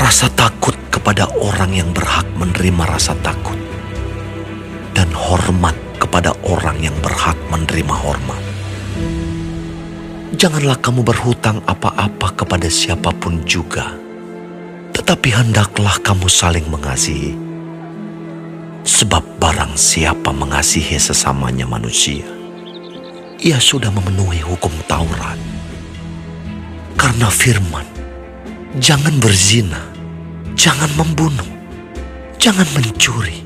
Speaker 1: Rasa takut kepada orang yang berhak menerima rasa takut, dan hormat kepada orang yang berhak menerima hormat. Janganlah kamu berhutang apa-apa kepada siapa pun juga, tetapi hendaklah kamu saling mengasihi. Sebab barang siapa mengasihi sesamanya manusia, ia sudah memenuhi hukum Taurat. Karena firman, jangan berzina, jangan membunuh, jangan mencuri,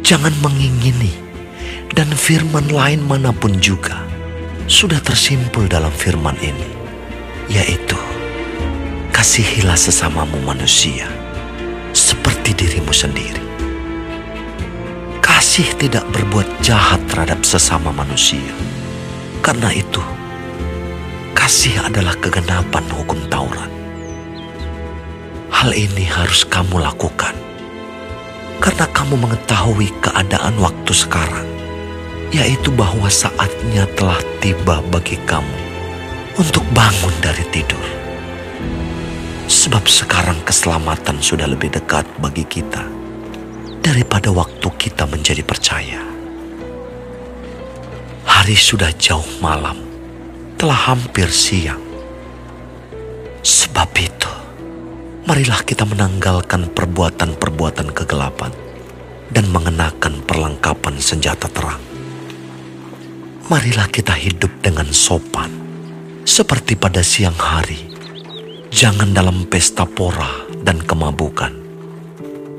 Speaker 1: jangan mengingini, dan firman lain mana pun juga sudah tersimpul dalam firman ini, yaitu kasihilah sesamamu manusia seperti dirimu sendiri. Kasih tidak berbuat jahat terhadap sesama manusia. Karena itu, kasih adalah kegenapan hukum Taurat. Hal ini harus kamu lakukan karena kamu mengetahui keadaan waktu sekarang, yaitu bahwa saatnya telah tiba bagi kamu untuk bangun dari tidur. Sebab sekarang keselamatan sudah lebih dekat bagi kita daripada waktu kita menjadi percaya. Hari sudah jauh malam, telah hampir siang. Sebab itu, marilah kita menanggalkan perbuatan-perbuatan kegelapan dan mengenakan perlengkapan senjata terang. Marilah kita hidup dengan sopan, seperti pada siang hari. Jangan dalam pesta pora dan kemabukan.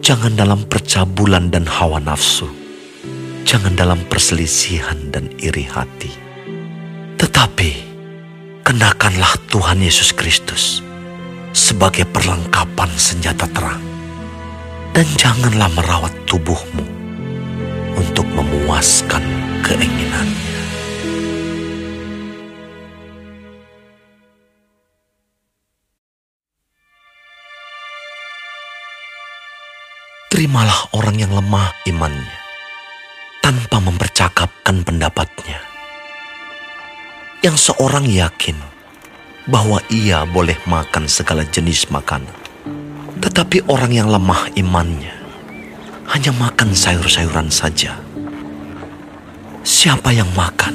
Speaker 1: Jangan dalam percabulan dan hawa nafsu. Jangan dalam perselisihan dan iri hati. Tetapi, kenakanlah Tuhan Yesus Kristus sebagai perlengkapan senjata terang. Dan janganlah merawat tubuhmu untuk memuaskan keinginannya. Terimalah orang yang lemah imannya tanpa mempercakapkan pendapatnya. Yang seorang yakin bahwa ia boleh makan segala jenis makanan. Tetapi orang yang lemah imannya hanya makan sayur-sayuran saja. Siapa yang makan,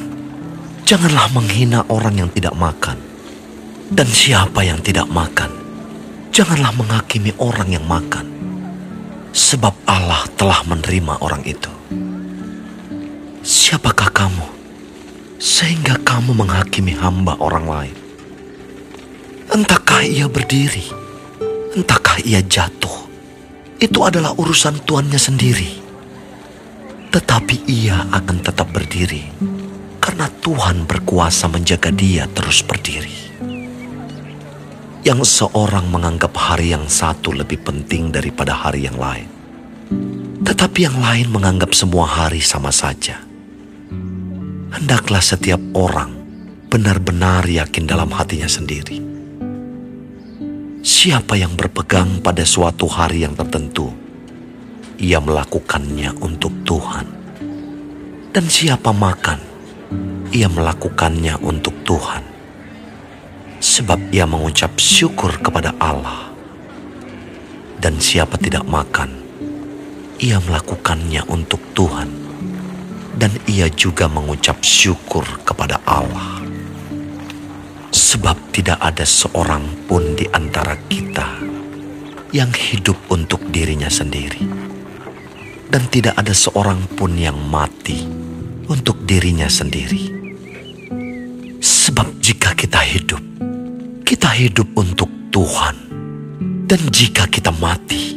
Speaker 1: janganlah menghina orang yang tidak makan. Dan siapa yang tidak makan, janganlah menghakimi orang yang makan. Sebab Allah telah menerima orang itu. Siapakah kamu sehingga kamu menghakimi hamba orang lain? Entahkah ia berdiri, entahkah ia jatuh. Itu adalah urusan tuannya sendiri. Tetapi ia akan tetap berdiri karena Tuhan berkuasa menjaga dia terus berdiri. Yang seorang menganggap hari yang satu lebih penting daripada hari yang lain. Tetapi yang lain menganggap semua hari sama saja. Hendaklah setiap orang benar-benar yakin dalam hatinya sendiri. Siapa yang berpegang pada suatu hari yang tertentu, ia melakukannya untuk Tuhan. Dan siapa makan, ia melakukannya untuk Tuhan. Sebab ia mengucap syukur kepada Allah. Dan siapa tidak makan, ia melakukannya untuk Tuhan. Dan ia juga mengucap syukur kepada Allah. Sebab tidak ada seorang pun di antara kita yang hidup untuk dirinya sendiri. Dan tidak ada seorang pun yang mati untuk dirinya sendiri. Sebab jika kita hidup, kita hidup untuk Tuhan. Dan jika kita mati,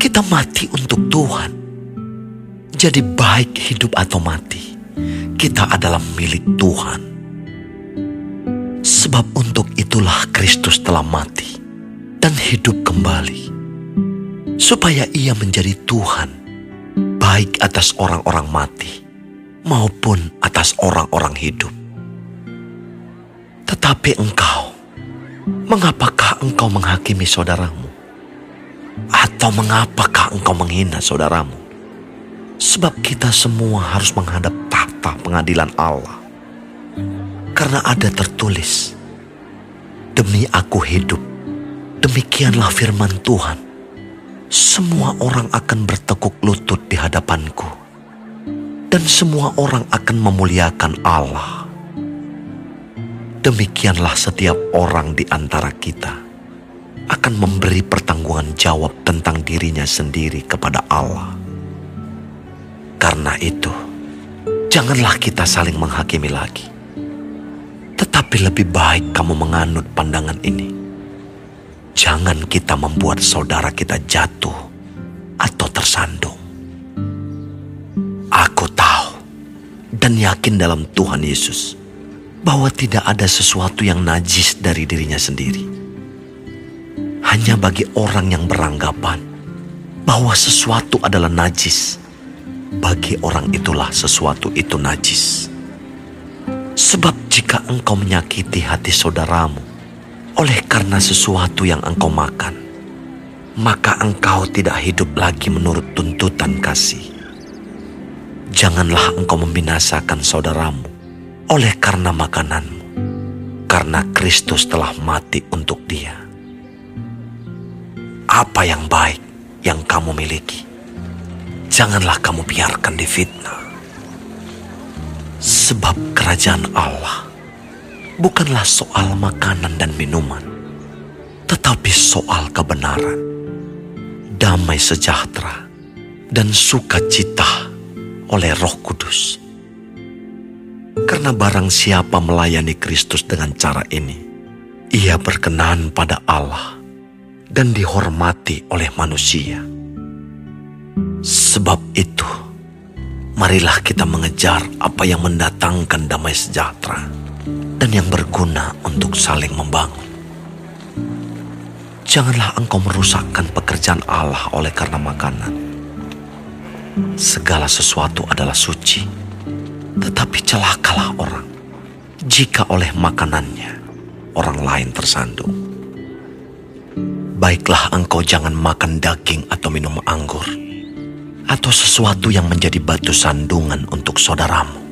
Speaker 1: kita mati untuk Tuhan. Jadi baik hidup atau mati, kita adalah milik Tuhan. Sebab untuk itulah Kristus telah mati dan hidup kembali. Supaya ia menjadi Tuhan, baik atas orang-orang mati maupun atas orang-orang hidup. Tetapi engkau, mengapakah engkau menghakimi saudaramu? Atau mengapakah engkau menghina saudaramu? Sebab kita semua harus menghadap tahta pengadilan Allah. Karena ada tertulis, Demi aku hidup, demikianlah firman Tuhan. Semua orang akan bertekuk lutut di hadapanku. Dan semua orang akan memuliakan Allah. Demikianlah setiap orang di antara kita akan memberi pertanggungan jawab tentang dirinya sendiri kepada Allah. Karena itu, janganlah kita saling menghakimi lagi. Tetapi lebih baik kamu menganut pandangan ini. Jangan kita membuat saudara kita jatuh atau tersandung. Aku tahu dan yakin dalam Tuhan Yesus bahwa tidak ada sesuatu yang najis dari dirinya sendiri hanya bagi orang yang beranggapan bahwa sesuatu adalah najis. Bagi orang itulah sesuatu itu najis. Sebab jika engkau menyakiti hati saudaramu oleh karena sesuatu yang engkau makan, maka engkau tidak hidup lagi menurut tuntutan kasih. Janganlah engkau membinasakan saudaramu oleh karena makananmu, karena Kristus telah mati untuk dia apa yang baik yang kamu miliki. Janganlah kamu biarkan difitnah. Sebab kerajaan Allah bukanlah soal makanan dan minuman, tetapi soal kebenaran, damai sejahtera, dan sukacita oleh Roh Kudus. Karena barang siapa melayani Kristus dengan cara ini, ia berkenan pada Allah dan dihormati oleh manusia. Sebab itu, marilah kita mengejar apa yang mendatangkan damai sejahtera dan yang berguna untuk saling membangun. Janganlah engkau merusakkan pekerjaan Allah oleh karena makanan. Segala sesuatu adalah suci, tetapi celakalah orang jika oleh makanannya orang lain tersandung baiklah engkau jangan makan daging atau minum anggur, atau sesuatu yang menjadi batu sandungan untuk saudaramu.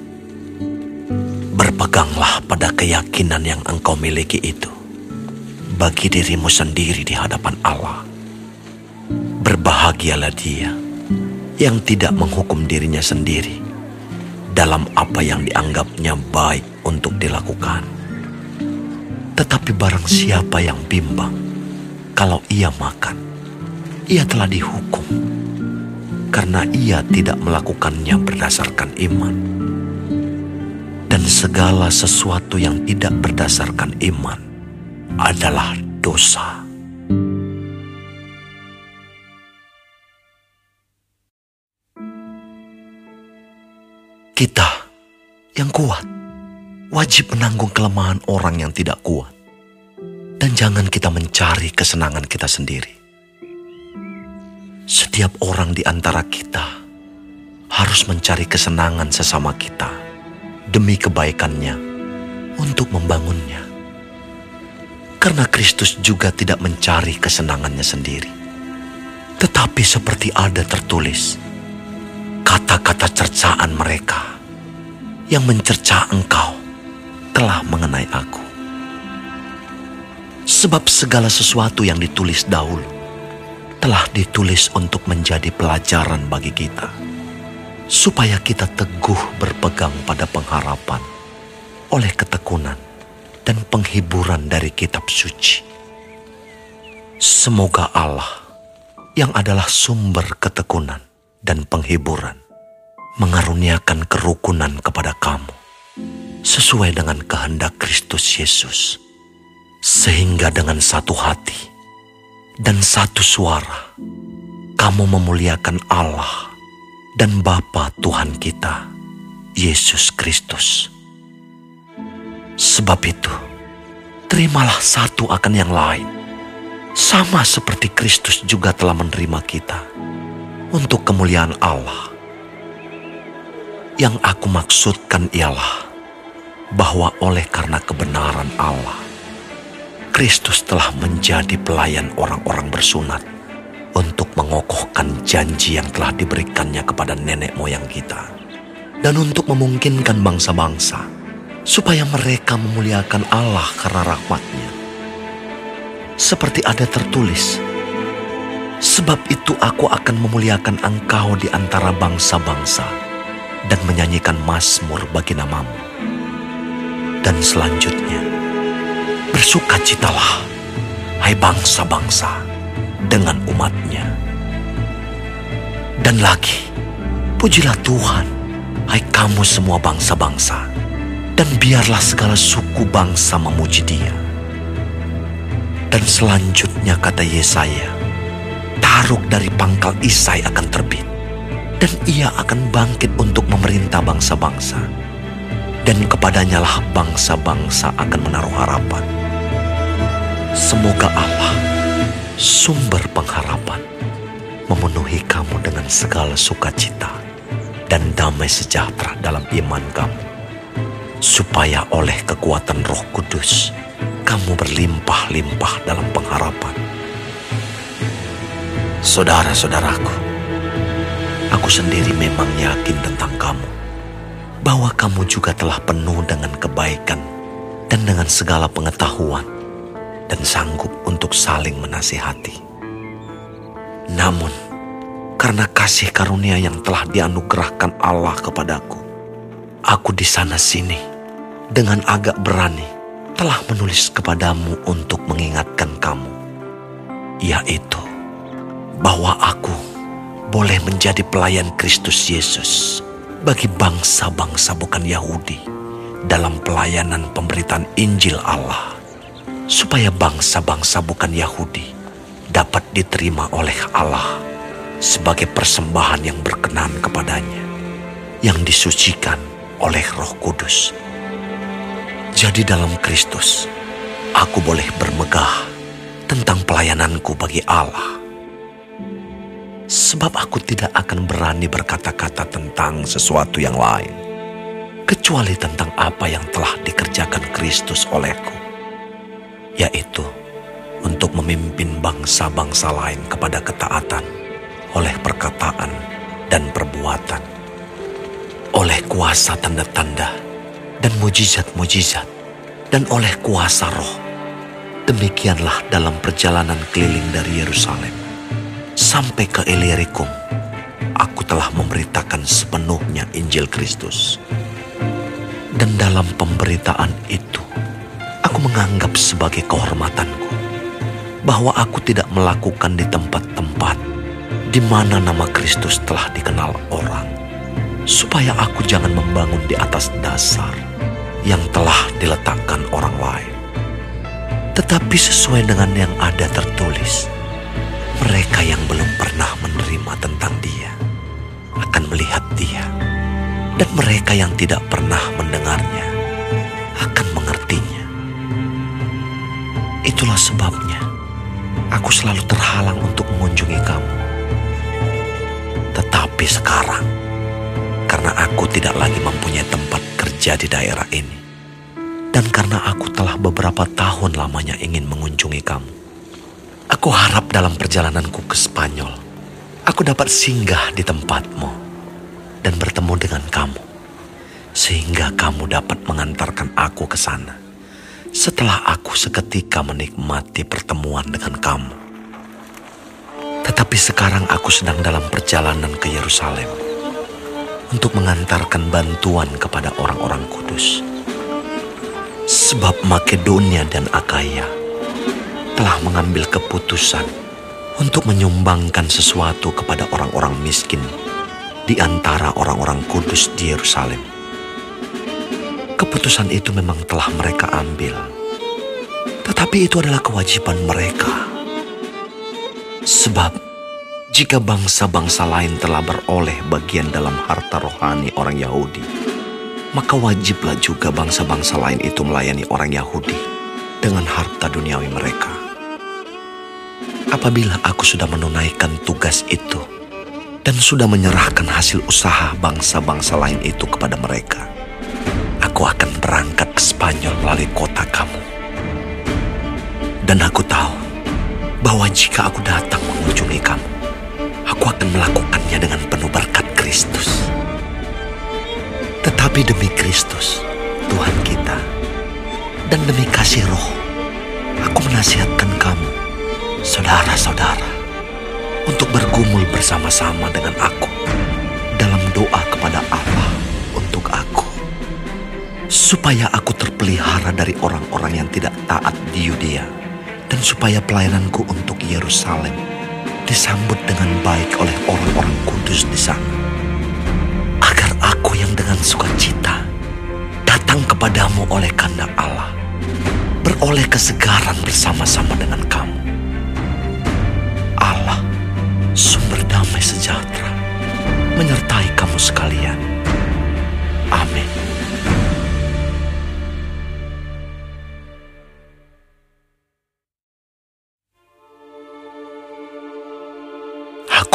Speaker 1: Berpeganglah pada keyakinan yang engkau miliki itu, bagi dirimu sendiri di hadapan Allah. Berbahagialah dia yang tidak menghukum dirinya sendiri dalam apa yang dianggapnya baik untuk dilakukan. Tetapi barang siapa yang bimbang, kalau ia makan, ia telah dihukum karena ia tidak melakukannya berdasarkan iman. Dan segala sesuatu yang tidak berdasarkan iman adalah dosa. Kita yang kuat wajib menanggung kelemahan orang yang tidak kuat. Dan jangan kita mencari kesenangan kita sendiri. Setiap orang di antara kita harus mencari kesenangan sesama kita demi kebaikannya untuk membangunnya. Karena Kristus juga tidak mencari kesenangannya sendiri. Tetapi seperti ada tertulis, kata-kata cercaan mereka yang mencerca engkau telah mengenai aku. Sebab segala sesuatu yang ditulis dahulu telah ditulis untuk menjadi pelajaran bagi kita, supaya kita teguh berpegang pada pengharapan oleh ketekunan dan penghiburan dari kitab suci. Semoga Allah yang adalah sumber ketekunan dan penghiburan mengaruniakan kerukunan kepada kamu sesuai dengan kehendak Kristus Yesus sehingga dengan satu hati dan satu suara, kamu memuliakan Allah dan Bapa Tuhan kita, Yesus Kristus. Sebab itu, terimalah satu akan yang lain, sama seperti Kristus juga telah menerima kita untuk kemuliaan Allah. Yang aku maksudkan ialah bahwa oleh karena kebenaran Allah, Kristus telah menjadi pelayan orang-orang bersunat untuk mengokohkan janji yang telah diberikannya kepada nenek moyang kita. Dan untuk memungkinkan bangsa-bangsa supaya mereka memuliakan Allah karena rahmatnya. Seperti ada tertulis, Sebab itu aku akan memuliakan engkau di antara bangsa-bangsa dan menyanyikan mazmur bagi namamu. Dan selanjutnya, Bersukacitalah, hai bangsa-bangsa, dengan umatnya. Dan lagi, pujilah Tuhan, hai kamu semua bangsa-bangsa, dan biarlah segala suku bangsa memuji dia. Dan selanjutnya kata Yesaya, Taruk dari pangkal Isai akan terbit, dan ia akan bangkit untuk memerintah bangsa-bangsa. Dan kepadanya lah bangsa-bangsa akan menaruh harapan Semoga Allah, sumber pengharapan, memenuhi kamu dengan segala sukacita dan damai sejahtera dalam iman kamu, supaya oleh kekuatan Roh Kudus kamu berlimpah-limpah dalam pengharapan. Saudara-saudaraku, aku sendiri memang yakin tentang kamu, bahwa kamu juga telah penuh dengan kebaikan dan dengan segala pengetahuan dan sanggup untuk saling menasihati. Namun, karena kasih karunia yang telah dianugerahkan Allah kepadaku, aku di sana sini dengan agak berani telah menulis kepadamu untuk mengingatkan kamu, yaitu bahwa aku boleh menjadi pelayan Kristus Yesus bagi bangsa-bangsa bukan Yahudi dalam pelayanan pemberitaan Injil Allah supaya bangsa-bangsa bukan Yahudi dapat diterima oleh Allah sebagai persembahan yang berkenan kepadanya, yang disucikan oleh Roh Kudus. Jadi, dalam Kristus, aku boleh bermegah tentang pelayananku bagi Allah, sebab aku tidak akan berani berkata-kata tentang sesuatu yang lain, kecuali tentang apa yang telah dikerjakan Kristus olehku yaitu untuk memimpin bangsa-bangsa lain kepada ketaatan oleh perkataan dan perbuatan, oleh kuasa tanda-tanda dan mujizat-mujizat, dan oleh kuasa roh. Demikianlah dalam perjalanan keliling dari Yerusalem sampai ke Ilirikum, aku telah memberitakan sepenuhnya Injil Kristus. Dan dalam pemberitaan itu, aku menganggap sebagai kehormatanku bahwa aku tidak melakukan di tempat-tempat di mana nama Kristus telah dikenal orang, supaya aku jangan membangun di atas dasar yang telah diletakkan orang lain. Tetapi sesuai dengan yang ada tertulis, mereka yang belum pernah menerima tentang Dia akan melihat Dia, dan mereka yang tidak pernah mendengarnya Itulah sebabnya aku selalu terhalang untuk mengunjungi kamu. Tetapi sekarang, karena aku tidak lagi mempunyai tempat kerja di daerah ini, dan karena aku telah beberapa tahun lamanya ingin mengunjungi kamu, aku harap dalam perjalananku ke Spanyol, aku dapat singgah di tempatmu dan bertemu dengan kamu, sehingga kamu dapat mengantarkan aku ke sana setelah aku seketika menikmati pertemuan dengan kamu. Tetapi sekarang aku sedang dalam perjalanan ke Yerusalem untuk mengantarkan bantuan kepada orang-orang kudus. Sebab Makedonia dan Akaya telah mengambil keputusan untuk menyumbangkan sesuatu kepada orang-orang miskin di antara orang-orang kudus di Yerusalem. Keputusan itu memang telah mereka ambil, tetapi itu adalah kewajiban mereka. Sebab, jika bangsa-bangsa lain telah beroleh bagian dalam harta rohani orang Yahudi, maka wajiblah juga bangsa-bangsa lain itu melayani orang Yahudi dengan harta duniawi mereka. Apabila aku sudah menunaikan tugas itu dan sudah menyerahkan hasil usaha bangsa-bangsa lain itu kepada mereka, aku akan berangkat ke Spanyol melalui kota kamu. Dan aku tahu bahwa jika aku datang mengunjungi kamu, aku akan melakukannya dengan penuh berkat Kristus. Tetapi demi Kristus, Tuhan kita, dan demi kasih roh, aku menasihatkan kamu, saudara-saudara, untuk bergumul bersama-sama dengan aku dalam doa kepada supaya aku terpelihara dari orang-orang yang tidak taat di Yudea, dan supaya pelayananku untuk Yerusalem disambut dengan baik oleh orang-orang kudus di sana. Agar aku yang dengan sukacita datang kepadamu oleh kehendak Allah, beroleh kesegaran bersama-sama dengan kamu. Allah, sumber damai sejahtera, menyertai kamu sekalian. Amin.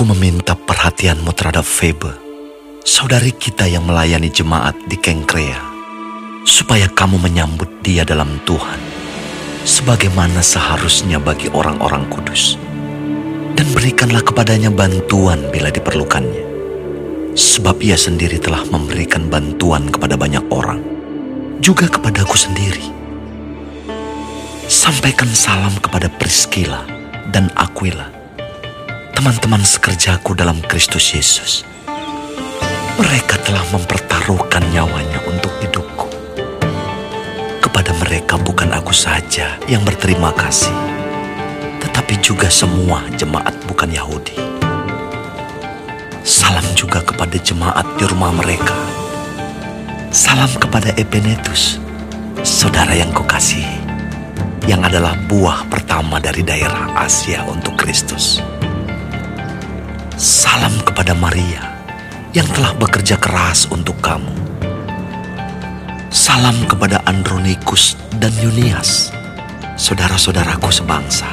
Speaker 1: Meminta perhatianmu terhadap Febe, saudari kita yang melayani jemaat di Kengkrea, supaya kamu menyambut dia dalam Tuhan, sebagaimana seharusnya bagi orang-orang kudus. Dan berikanlah kepadanya bantuan bila diperlukannya, sebab ia sendiri telah memberikan bantuan kepada banyak orang, juga kepadaku sendiri. Sampaikan salam kepada Priscilla dan Aquila teman-teman sekerjaku dalam Kristus Yesus. Mereka telah mempertaruhkan nyawanya untuk hidupku. Kepada mereka bukan aku saja yang berterima kasih, tetapi juga semua jemaat bukan Yahudi. Salam juga kepada jemaat di rumah mereka. Salam kepada Epenetus, saudara yang kukasihi, yang adalah buah pertama dari daerah Asia untuk Kristus. Salam kepada Maria yang telah bekerja keras untuk kamu. Salam kepada Andronikus dan Yunias, saudara-saudaraku sebangsa,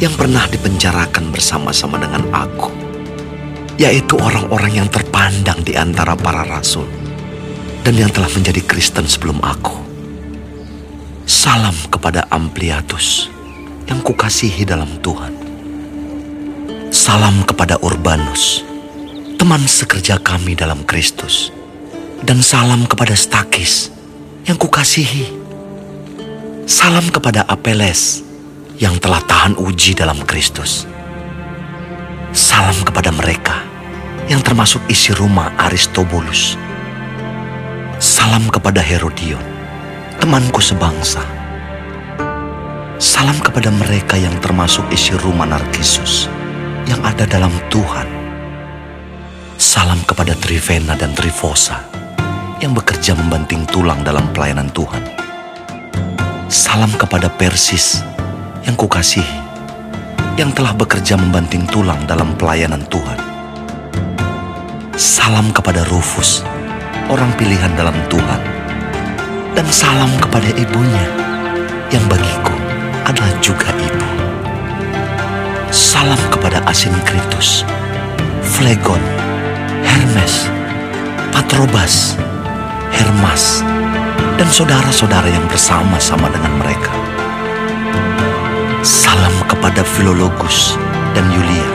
Speaker 1: yang pernah dipenjarakan bersama-sama dengan aku, yaitu orang-orang yang terpandang di antara para rasul dan yang telah menjadi Kristen sebelum aku. Salam kepada Ampliatus yang kukasihi dalam Tuhan Salam kepada Urbanus, teman sekerja kami dalam Kristus. Dan salam kepada Stakis yang kukasihi. Salam kepada Apeles yang telah tahan uji dalam Kristus. Salam kepada mereka yang termasuk isi rumah Aristobulus. Salam kepada Herodion, temanku sebangsa. Salam kepada mereka yang termasuk isi rumah Narkisus yang ada dalam Tuhan. Salam kepada Trivena dan Trifosa yang bekerja membanting tulang dalam pelayanan Tuhan. Salam kepada Persis yang kukasihi, yang telah bekerja membanting tulang dalam pelayanan Tuhan. Salam kepada Rufus, orang pilihan dalam Tuhan. Dan salam kepada ibunya yang bagiku adalah juga ibu. Salam kepada Asinkritus, Flegon, Hermes, Patrobas, Hermas, dan saudara-saudara yang bersama-sama dengan mereka. Salam kepada Filologus dan Yulia,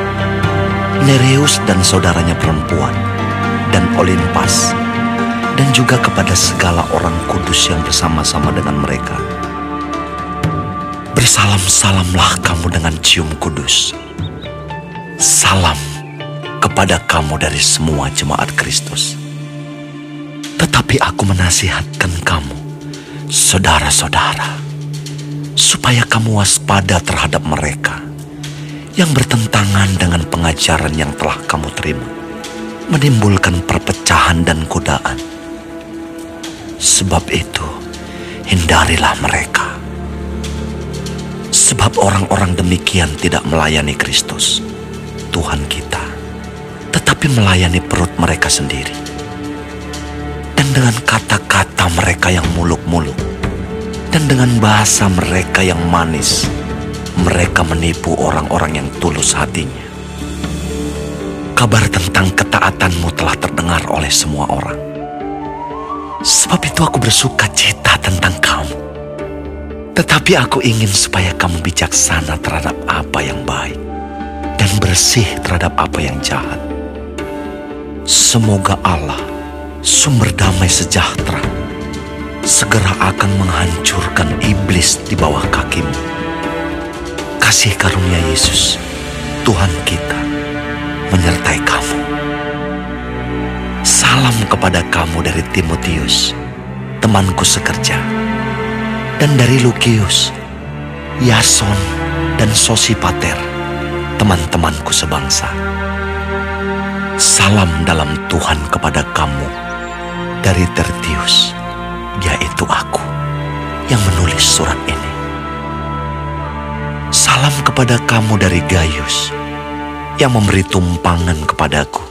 Speaker 1: Nereus dan saudaranya perempuan, dan Olimpas, dan juga kepada segala orang kudus yang bersama-sama dengan mereka. Bersalam-salamlah kamu dengan cium kudus. Salam kepada kamu dari semua jemaat Kristus. Tetapi aku menasihatkan kamu, saudara-saudara, supaya kamu waspada terhadap mereka yang bertentangan dengan pengajaran yang telah kamu terima, menimbulkan perpecahan dan godaan. Sebab itu, hindarilah mereka. Sebab orang-orang demikian tidak melayani Kristus, Tuhan kita, tetapi melayani perut mereka sendiri. Dan dengan kata-kata mereka yang muluk-muluk, dan dengan bahasa mereka yang manis, mereka menipu orang-orang yang tulus hatinya. Kabar tentang ketaatanmu telah terdengar oleh semua orang. Sebab itu aku bersuka cita tentang kamu. Tetapi aku ingin supaya kamu bijaksana terhadap apa yang baik dan bersih terhadap apa yang jahat. Semoga Allah, sumber damai sejahtera, segera akan menghancurkan iblis di bawah kakimu. Kasih karunia Yesus, Tuhan kita, menyertai kamu. Salam kepada kamu dari Timotius, temanku sekerja, dan dari Lukius, Yason, dan Sosipater, teman-temanku sebangsa. Salam dalam Tuhan kepada kamu dari Tertius yaitu aku yang menulis surat ini. Salam kepada kamu dari Gaius yang memberi tumpangan kepadaku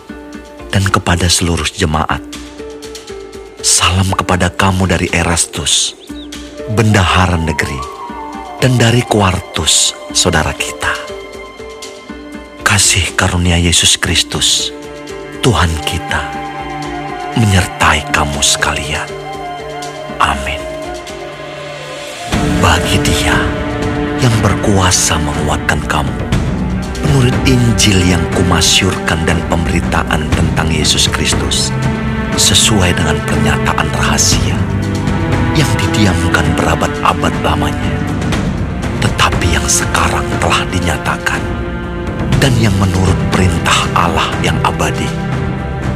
Speaker 1: dan kepada seluruh jemaat. Salam kepada kamu dari Erastus, bendahara negeri, dan dari Quartus, saudara kita. Kasih karunia Yesus Kristus, Tuhan kita, menyertai kamu sekalian. Amin. Bagi dia yang berkuasa menguatkan kamu, menurut Injil yang kumasyurkan dan pemberitaan tentang Yesus Kristus, sesuai dengan pernyataan rahasia yang didiamkan berabad-abad lamanya, tetapi yang sekarang telah dinyatakan dan yang menurut perintah Allah yang abadi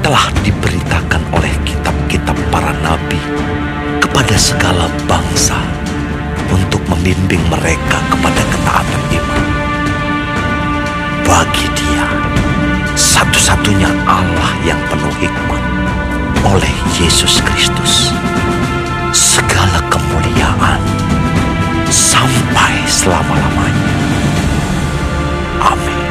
Speaker 1: telah diberitakan oleh kitab-kitab para nabi kepada segala bangsa untuk membimbing mereka kepada ketaatan iman. Bagi dia, satu-satunya Allah yang penuh hikmat, segala kemuliaan sampai selama-lamanya. Amin.